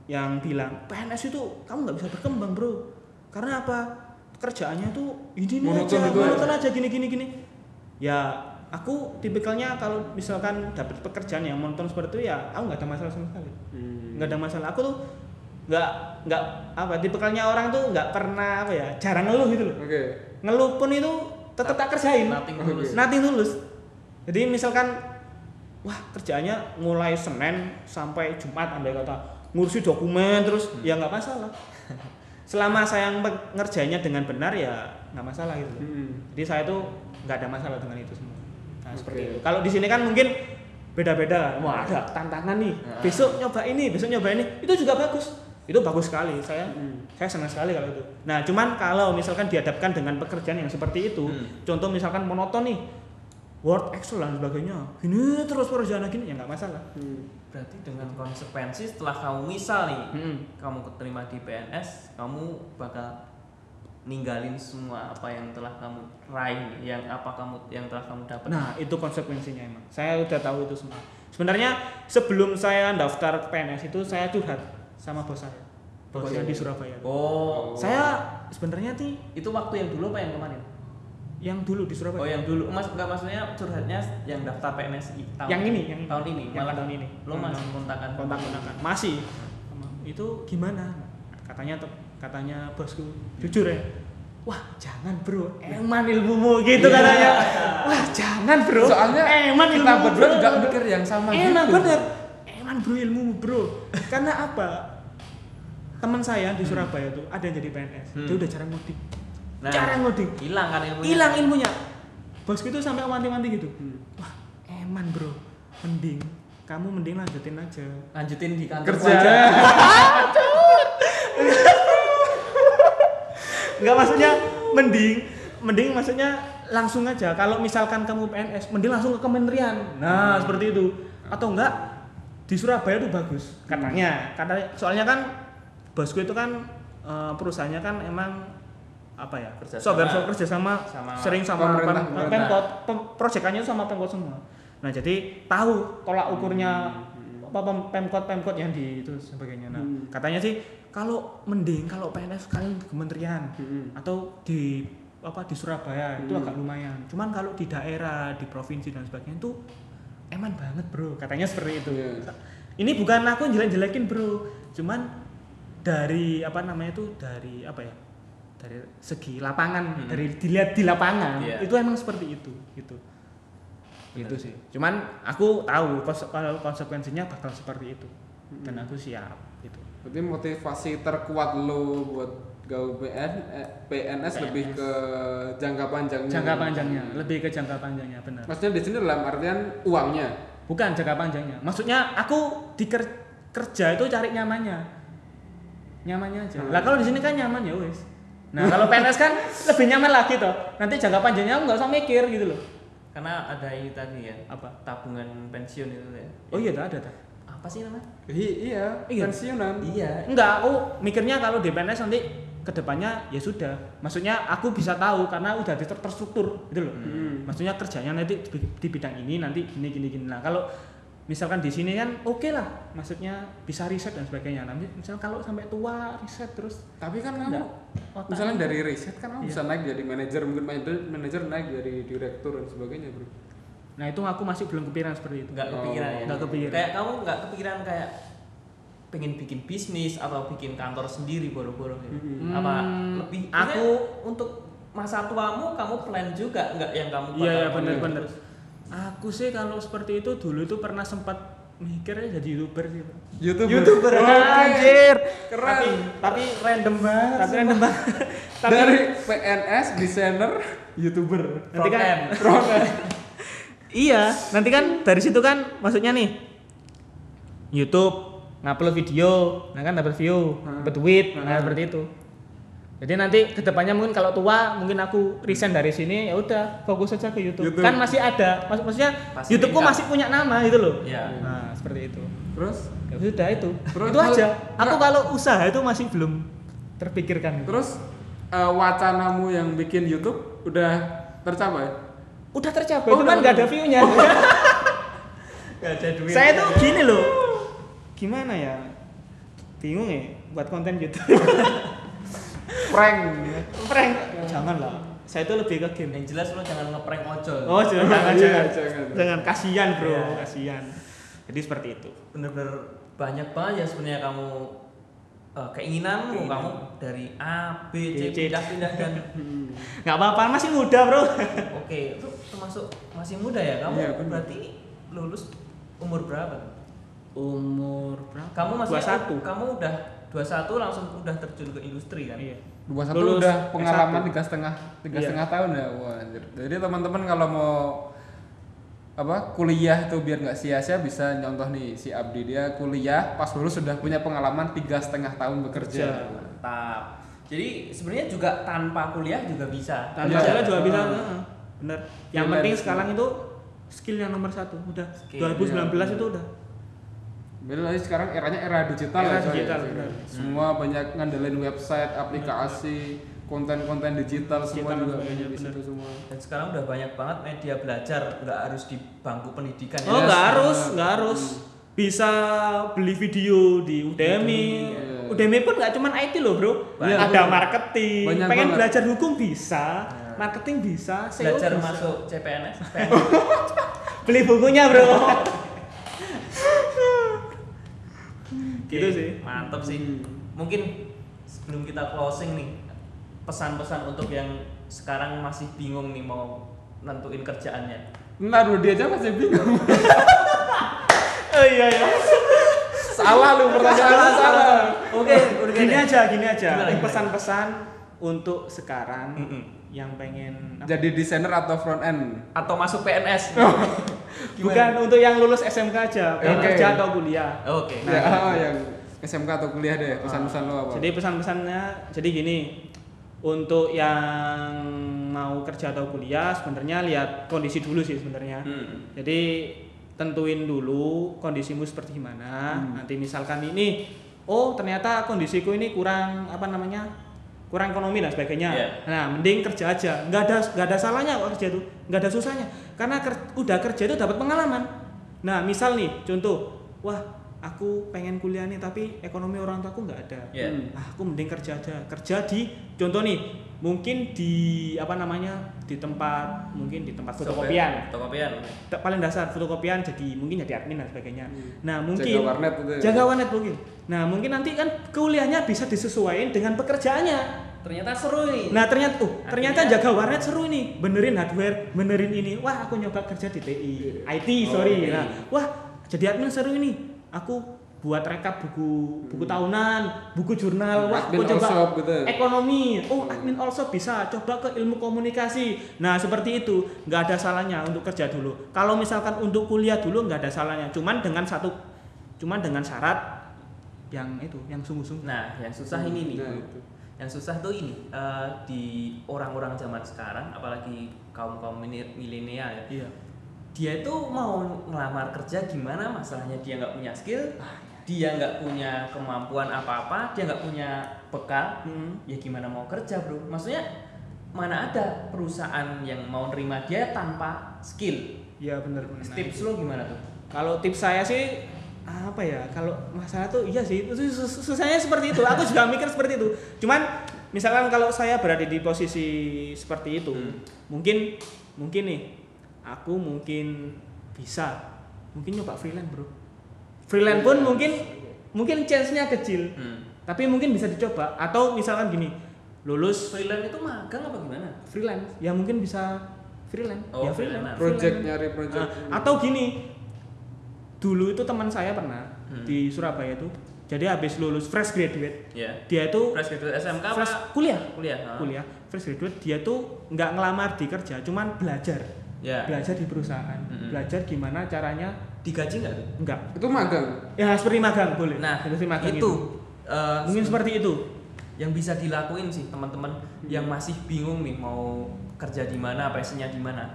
yang bilang PNS itu kamu nggak bisa berkembang bro. Karena apa kerjaannya tuh ini nih Monoton aja itu monoton aja gini gini gini. Ya aku tipikalnya kalau misalkan dapat pekerjaan yang monoton seperti itu ya aku nggak ada masalah sama sekali. Hmm. nggak ada masalah. Aku tuh nggak nggak apa tipikalnya orang tuh nggak pernah apa ya jarang ngeluh gitu loh. Oke. Ngeluh pun itu tetap tak kerjain. Nothing tulus. nothing tulus jadi misalkan wah kerjaannya mulai Senin sampai Jumat andai kata ngurusi dokumen terus. Ya nggak masalah selama saya nge- ngerjainnya dengan benar ya nggak masalah gitu. Hmm. jadi saya tuh nggak ada masalah dengan itu semua nah seperti Oke. itu kalau di sini kan mungkin beda-beda wah ada tantangan nih Ah. besok nyoba ini besok nyoba ini itu juga bagus itu bagus sekali saya Hmm. saya senang sekali kalau itu nah cuman kalau misalkan dihadapkan dengan pekerjaan yang seperti itu Hmm. contoh misalkan monoton nih Word, Excel dan sebagainya gini terus pekerjaan gini ya nggak masalah Hmm. berarti dengan konsekuensi setelah kamu misal nih Mm-mm. kamu keterima di PNS kamu bakal ninggalin semua apa yang telah kamu raih yang apa kamu yang telah kamu dapat Nah, itu konsekuensinya emang. Saya udah tahu itu semua. Sebenarnya sebelum saya daftar PNS itu saya curhat sama bos saya. Bosnya di Surabaya. oh Saya sebenarnya nih itu waktu yang dulu apa yang kemarin yang dulu di Surabaya. oh yang dulu mas nggak maksudnya curhatnya yang daftar PNS tahun yang ini, yang ini. tahun ini Yang malah tahun ini. lo Hmm, masih kontakan kontak-kontakan. Masih. Itu gimana? Katanya tuh katanya bosku jujur ya. Wah, jangan bro, eman ilmumu gitu katanya. Wah, jangan bro. soalnya eman kita ilmumu, berdua bro. juga mikir yang sama Enak gitu bener. Eman bro ilmu bro. Karena apa? teman saya di Surabaya tuh ada yang jadi PNS Hmm. dia udah jarang mudik Nah, jarang mudik hilang kan ilmunya. hilang ilmunya. Bosku itu sampai wanti-wanti gitu. Hmm. wah eman bro. Mending kamu mending lanjutin aja. Lanjutin di kantor Kerja. aja. Enggak maksudnya mending mending maksudnya langsung aja. Kalau misalkan kamu PNS mending langsung ke kementerian. Nah seperti itu. Atau enggak di Surabaya tuh bagus katanya. Katanya soalnya kan bosku itu kan eh, perusahaannya kan emang apa ya Kerjasama. software software kerja sama, Sama sering sama pemerintah, pem- pemerintah. pemkot pem- proyekannya itu sama pemkot semua nah jadi tahu tolak ukurnya apa pem- pemkot pemkot yang di itu sebagainya nah Hmm. katanya sih kalau mending kalau PNS kalian ke kementerian Hmm. atau di apa di Surabaya itu Hmm. agak lumayan. Cuman kalau di daerah, di provinsi dan sebagainya itu eman banget, Bro. Katanya seperti itu. Iya. Ini bukan aku jelek-jelekin, Bro. Cuman dari apa namanya itu dari apa ya? Dari segi lapangan, Hmm. dari dilihat di lapangan, Iya. itu emang seperti itu, gitu. Itu sih. Cuman aku tahu kalau konsekuensinya bakal seperti itu. Dan aku siap gitu. Berarti motivasi terkuat lo buat gaul PN, eh, PNS, lebih ke jangka panjangnya. Jangka panjangnya, lebih ke jangka panjangnya, benar. Maksudnya di sini dalam artian uangnya. Bukan jangka panjangnya. Maksudnya aku di ker- kerja itu cari nyamannya. Nyamannya aja. Hmm. Lah kalau di sini kan nyaman ya wis. Nah, kalau PNS kan lebih nyaman lagi toh. Nanti jangka panjangnya aku nggak usah mikir gitu loh. Karena ada ini tadi ya, Apa? tabungan pensiun itu ya. Oh iya, ada ada. Apa sih namanya? I- iya, Iya. pensiunan. Iya. Enggak, aku mikirnya kalau di PNS nanti ke depannya ya sudah. Maksudnya aku bisa tahu karena udah ter- terstruktur gitu loh. Hmm. Maksudnya kerjanya nanti di, di bidang ini nanti gini gini gini. Nah kalau misalkan di sini kan oke lah, maksudnya bisa riset dan sebagainya. Nah misal kalau sampai tua riset terus Tapi kan kamu Enggak. otak- misalnya dari riset kan kamu Iya. bisa naik jadi manajer, mungkin manajer, manajer naik jadi direktur dan sebagainya, Bro. Nah itu aku masih belum kepikiran seperti itu. Nggak kepikiran Oh. ya. Nggak kepikiran. Kayak kamu nggak kepikiran kayak pengen bikin bisnis atau bikin kantor sendiri boro-boro gitu. Hmm. Apa lebih aku- untuk masa tuamu kamu plan juga nggak yang kamu Iya ya bakal Aku sih kalau seperti itu dulu itu pernah sempat mikirnya jadi youtuber sih. Pak. YouTuber. YouTuber Oke. anjir. Keren. Tapi tapi random banget. Tapi random banget. tapi Dari PNS, desainer, YouTuber. nanti kan iya, nanti kan dari situ kan maksudnya nih YouTube ngupload video, nah kan dapat view, dapat duit, nah seperti itu. Jadi nanti ke depannya mungkin kalau tua mungkin aku resign dari sini ya udah fokus saja ke YouTube. YouTube. Kan masih ada, Maksud- maksudnya Masih YouTubeku masih punya nama gitu loh. Iya. Nah seperti itu. Terus, Ya sudah itu. Terus itu aja. Aku kalau usaha itu masih belum terpikirkan. terus eh, wacanamu yang bikin YouTube udah tercapai? Udah tercapai, Oh, cuman nggak ada view-nya. Nggak ada duit. Saya tuh gini loh. Gimana ya? Bingung ya buat konten YouTube. Prank. Prank. Jangan lah. Saya itu lebih ke game. Yang jelas lo jangan ngeprank ojol. Oh, jangan jangan Iya, jangan. jangan. Jangan kasihan, Bro. Iya. Kasihan. Jadi seperti itu. Bener-bener banyak banget ya sebenarnya kamu eh, keinginanmu Keinginan. kamu dari A, B, C, C. pindah-pindah dan Nggak apa-apa, masih muda, Bro. oke itu termasuk masih muda ya kamu bener. berarti lulus umur berapa? Umur berapa? Kamu masih 21. kamu udah 21 langsung udah terjun ke industri kan? Iya. Dua satu Lulus udah pengalaman S1. tiga setengah tiga Iya. setengah tahun ya wah anjir. jadi teman-teman kalau mau apa kuliah itu biar nggak sia-sia bisa nyontoh nih si Abdi dia kuliah pas lulus sudah punya pengalaman tiga setengah tahun bekerja Bekerja. Mantap. Jadi sebenarnya juga tanpa kuliah juga bisa. Tanpa Iya. salah juga bisa. Heeh. Bener. Yang penting sekarang itu skill yang nomor satu. Udah. Skill, 2019 iya. itu udah. Beda lagi sekarang eranya era digital Era ya, digital, benar. semua banyak ngandelin website aplikasi konten-konten digital semua Digital, juga sebagainya, di situ semua Dan sekarang udah banyak banget media belajar, nggak harus di bangku pendidikan Oh, ya. nggak Yes, harus, nggak harus. Bisa beli video di Udemy. Iya. Udemy pun nggak cuma IT loh, Bro. Iya, Ada bener. marketing. Banyak Pengen banget. belajar hukum bisa, Nah. marketing bisa, SEO Belajar bisa. masuk CPNS. Beli bukunya, Bro. gitu Oke, sih. Mantep sih. Mungkin sebelum kita closing nih, pesan-pesan untuk yang sekarang masih bingung nih mau nentuin kerjaannya. Ntar dulu dia aja masih bingung Oh iya ya. Salah lu pertanyaan salah. Oke, udah gini aja, gini aja. Pesan-pesan untuk sekarang Mm-mm. Yang pengen apa? Jadi desainer atau front end? Atau masuk PNS. bukan untuk yang lulus SMK aja, pengen Oke. kerja atau kuliah. Oke. Nah, ya, gitu. ah, yang SMK atau kuliah deh, pesan-pesan lo apa? Jadi pesan-pesannya jadi gini. Untuk yang mau kerja atau kuliah sebenarnya lihat kondisi dulu sih sebenarnya. Hmm. Jadi tentuin dulu kondisimu seperti gimana. Hmm. Nanti misalkan ini oh ternyata kondisiku ini kurang apa namanya? Kurang ekonomi dan sebagainya. Iya. Nah, mending kerja aja. Nggak ada nggak ada salahnya kok kerja itu. Nggak ada susahnya. Karena ker- udah kerja itu dapat pengalaman. Nah, misal nih contoh, wah aku pengen kuliah nih tapi ekonomi orang tuaku nggak ada. Hmm, ah, aku mending kerja aja. Kerja di contoh nih, mungkin di apa namanya? di tempat mungkin di tempat fotokopian. Fotokopian. Paling dasar fotokopian jadi mungkin jadi admin dan sebagainya. Nah, mungkin Jaga warnet itu ya? jaga warnet mungkin. Nah, mungkin nanti kan kuliahnya bisa disesuaikan dengan pekerjaannya. Ternyata seru nih. Nah, ternyata uh, ternyata Akhirnya- jaga warnet seru nih. Benerin hardware, benerin ini. Wah, aku nyoba kerja di TI, IT, Oh, sorry. TI. Nah, wah, jadi admin seru ini. Aku buat rekap buku buku tahunan, buku jurnal. Wah, Admin aku coba gitu. ekonomi. Oh, admin also bisa. Coba ke ilmu komunikasi. Nah, seperti itu. Nggak ada salahnya untuk kerja dulu. Kalau misalkan untuk kuliah dulu nggak ada salahnya. Cuman dengan satu, cuman dengan syarat yang itu, yang sungguh-sungguh. Nah, yang susah ini nih. Nah, itu. Yang susah tuh ini eh, di orang-orang zaman sekarang, apalagi kaum kaum milenial ya. Iya. Dia itu mau ngelamar kerja gimana? Masalahnya dia nggak punya skill, Ah, dia nggak punya kemampuan apa-apa, dia nggak punya bekal. Hmm. Ya gimana mau kerja bro? Maksudnya mana ada perusahaan yang mau nerima dia tanpa skill? Iya benar-benar. Tips lo gimana tuh? Kalau tips saya sih apa ya? Kalau masalah tuh iya sih itu sus- sus- susahnya seperti itu. Aku juga mikir seperti itu. Cuman misalkan kalau saya berada di posisi seperti itu, Hmm. mungkin mungkin nih aku mungkin bisa mungkin nyoba freelance, Bro. Freelance pun mungkin mungkin chance-nya kecil, Hmm. tapi mungkin bisa dicoba atau misalkan gini, lulus Freelance itu magang apa gimana? freelance, ya mungkin bisa freelance, Oh, ya freelance. freelance. Project freelance. nyari project. Nah, atau gini, dulu itu teman saya pernah Hmm. di Surabaya itu, jadi habis lulus fresh graduate, Ya. dia itu Fresh graduate SMK apa? fresh kuliah, Kuliah. ha? kuliah fresh graduate, dia tuh nggak ngelamar di kerja, cuman belajar, Ya. belajar di perusahaan, Mm-mm. belajar gimana caranya, Digaji nggak tuh? enggak, Itu magang. ya seperti magang boleh, Nah, seperti magang itu eh, mungkin seperti itu, yang bisa dilakuin sih teman-teman Hmm. yang masih bingung nih mau kerja di mana, passionnya di mana.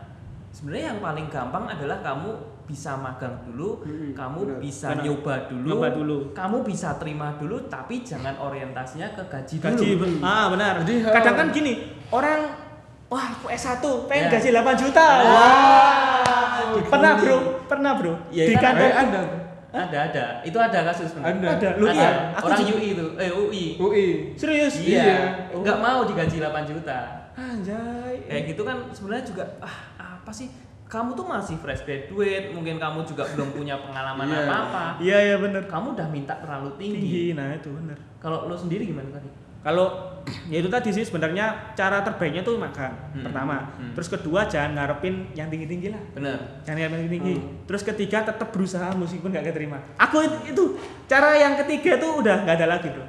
Sebenarnya yang paling gampang adalah kamu bisa magang dulu, Mm-mm, kamu benar. bisa Benar. nyoba dulu, Nyoba dulu. kamu bisa terima dulu, tapi jangan orientasinya ke gaji, gaji, dulu. ah benar, Jadi, kadang eh, kan gini, orang Wah, aku S1 pengen Ya. gaji 8 juta. Ah, Wah. Pernah, Bro. Pernah, Bro. Ya, di kan kantor Eh, ada. Ada ada, itu ada kasus. Ada. Ada. Lu Ada. iya, aku orang juga- UI itu, eh UI. UI. Serius? Iya, Iya. nggak mau digaji 8 juta. Anjay. kayak gitu kan sebenarnya juga ah apa sih kamu tuh masih fresh graduate mungkin kamu juga belum punya pengalaman Iya. apa apa Iya, iya bener. kamu udah minta terlalu tinggi, Tinggi, nah itu bener. kalau lo sendiri gimana tadi Kalau ya itu tadi sih sebenarnya cara terbaiknya tuh magang Hmm. pertama. Hmm. Terus kedua jangan ngarepin yang tinggi-tinggi lah. bener Jangan ngarepin yang tinggi. Hmm. Terus ketiga tetap berusaha meskipun nggak keterima. Aku itu, itu cara yang ketiga tuh udah nggak ada lagi bro.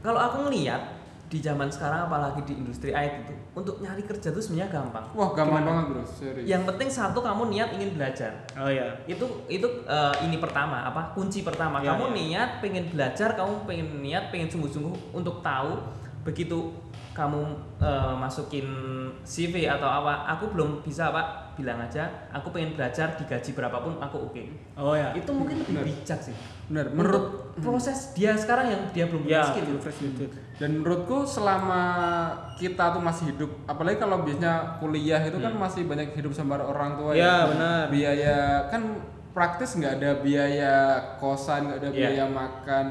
kalau aku ngeliat di zaman sekarang apalagi di industri IT itu untuk nyari kerja tuh sebenarnya gampang Wah, gampang Gimana? banget, Bro. Serius. yang penting satu kamu niat ingin belajar Oh iya. itu itu eh, ini pertama apa kunci pertama Iya, kamu iya. niat pengen belajar kamu pengen niat pengen sungguh-sungguh untuk tahu begitu kamu eh, masukin CV atau apa aku belum bisa pak bilang aja aku pengen belajar digaji berapapun aku oke Oh ya. itu mungkin lebih Benar. bijak sih Benar, menurut proses dia sekarang yang dia belum Ya, skill fresh graduate. dan menurutku selama kita tuh masih hidup, apalagi kalau biasanya kuliah itu kan Hmm. masih banyak hidup sama orang tua Ya, benar. Biaya kan praktis nggak ada biaya kosan, nggak ada Ya. biaya makan.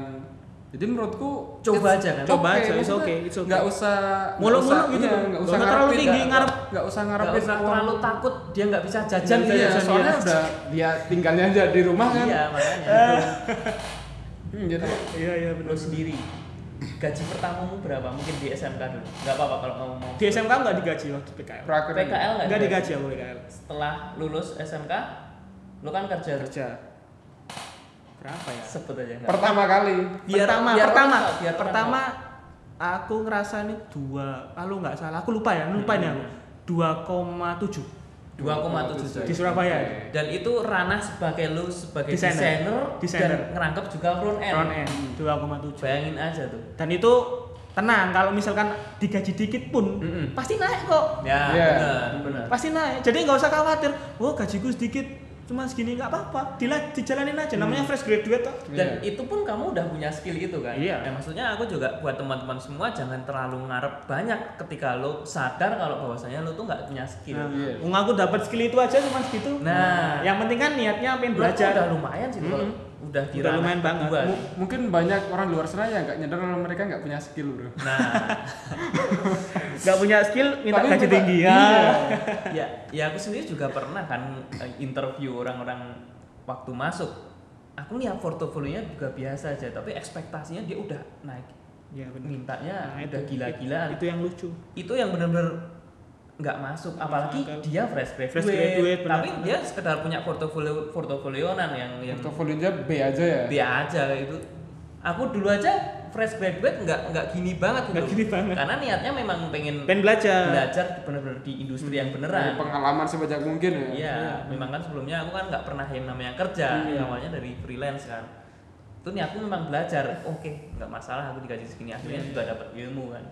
Jadi menurutku Coba aja kan? Coba aja, it's okay, it's okay. Nggak usah Mulu-mulu nggak usah- gitu iya, usah usah terlalu ngarepin, tinggi, ngarep- nggak usah nggak ngarepin usah terlalu takut dia nggak bisa jajan gitu Iya, ya soalnya udah dia tinggalnya aja di rumah kan. iya makanya Hmm, jadi Iya iya benar. sendiri gaji pertamamu berapa mungkin di SMK dulu nggak apa-apa kalau kamu mau Di SMK nggak digaji waktu PKL. praker. PKL nggak Nggak digaji? aku PKL. setelah lulus SMK lo kan kerja tuh. Kerja. Berapa ya Sebut aja. Pertama kali. Biar- pertama biar pertama biar pertama aku ngerasa ini dua kalau nggak salah aku lupa ya lupa ini aku 2,7 2,7 di Surabaya ya? Dan itu ranah sebagai lu sebagai Desainer. desainer, Desainer. dan ngerangkap juga front end. front end 2,7 Bayangin aja tuh. dan itu tenang kalau misalkan digaji dikit pun Mm-mm. pasti naik kok Ya, Iya. benar, benar. pasti naik jadi nggak usah khawatir oh gajiku sedikit cuma segini nggak apa-apa Dila, dijalanin aja namanya fresh graduate kok Dan Iya. itu pun kamu udah punya skill itu kan. Iya. Ya, maksudnya aku juga buat teman-teman semua jangan terlalu ngarep banyak ketika lo sadar kalau bahwasanya lo tuh nggak punya skill. Nah, Iya. wong aku dapat skill itu aja cuma segitu Nah. yang penting kan niatnya pengen belajar udah lumayan sih kalau Mm-mm. Udah di Udah lumayan banget. M- mungkin banyak orang luar sana yang nggak nyadar kalau mereka nggak punya skill bro. Nah, nggak punya skill minta Tapi gaji tinggi ya ya, ya aku sendiri juga pernah kan eh, interview orang-orang waktu masuk. Aku lihat portofolionya juga biasa aja, tapi ekspektasinya dia udah naik. ya benar Mintanya Nah, udah itu- gila-gilaan. itu yang lucu itu yang benar-benar nggak masuk apalagi akal. dia fresh graduate, Fresh graduate, benar, tapi benar. dia sekedar punya portofolio portofolionan yang yang Portofolionya B aja ya. dia aja itu aku dulu aja fresh graduate nggak nggak gini banget gitu Nggak gini banget. karena niatnya memang pengen pengen belajar belajar benar-benar di industri yang Dari beneran pengalaman sebanyak mungkin ya. Iya, memang kan sebelumnya aku kan nggak pernah yang namanya kerja, Iya. awalnya dari freelance kan. Itu niatku memang belajar. Oke, nggak masalah aku digaji segini akhirnya Iya. juga dapat ilmu kan.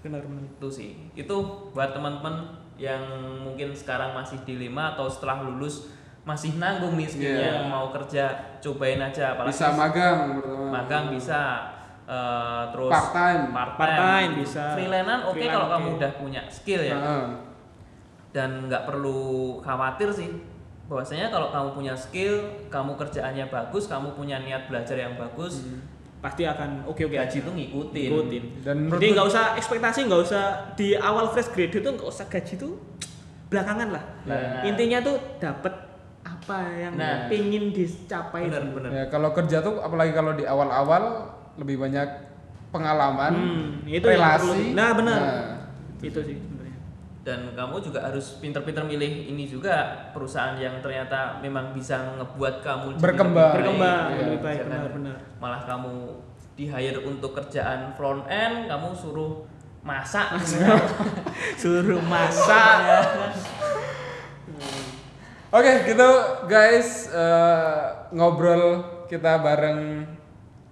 Benar benar Itu sih. Itu buat teman-teman yang mungkin sekarang masih dilema atau setelah lulus masih nanggung nih skillnya Iya. mau kerja, cobain aja apalagi Bisa magang pertama. magang bisa eh, terus Part time. part Part-time bisa. freelance oke Freelance kalau oke. kamu udah punya skill ya Heeh. dan nggak perlu khawatir sih bahwasanya kalau kamu punya skill kamu kerjaannya bagus kamu punya niat belajar yang bagus pasti akan oke oke gaji aja itu ngikutin ikutin Dan jadi nggak usah ekspektasi nggak usah di awal fresh graduate tuh nggak usah gaji tuh belakangan lah Nah. intinya tuh dapat apa yang Nah. pingin dicapai bener bener Ya, kalau kerja tuh apalagi kalau di awal-awal lebih banyak pengalaman, Hmm, itu yang relasi. perlu- nah, benar. Nah, itu sih dan kamu juga harus pinter-pinter milih ini juga perusahaan yang ternyata memang bisa ngebuat kamu jadi Berkembang. lebih baik. berkembang iya. lebih baik Jangan benar-benar malah kamu di hire untuk kerjaan front end kamu suruh masak suruh masak Oke, gitu guys eh, ngobrol kita bareng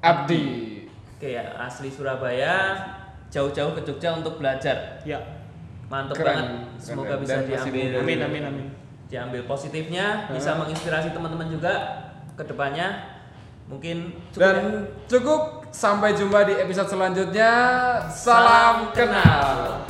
Abdi. Oke ya, asli Surabaya, jauh-jauh ke Jogja untuk belajar. ya Mantap Keren, banget. keren. Semoga Dan bisa diambil amin amin amin diambil positifnya, bisa Hah? menginspirasi teman-teman juga ke depannya. Mungkin cukup ya. Dan cukup sampai jumpa di episode selanjutnya. Salam kenal.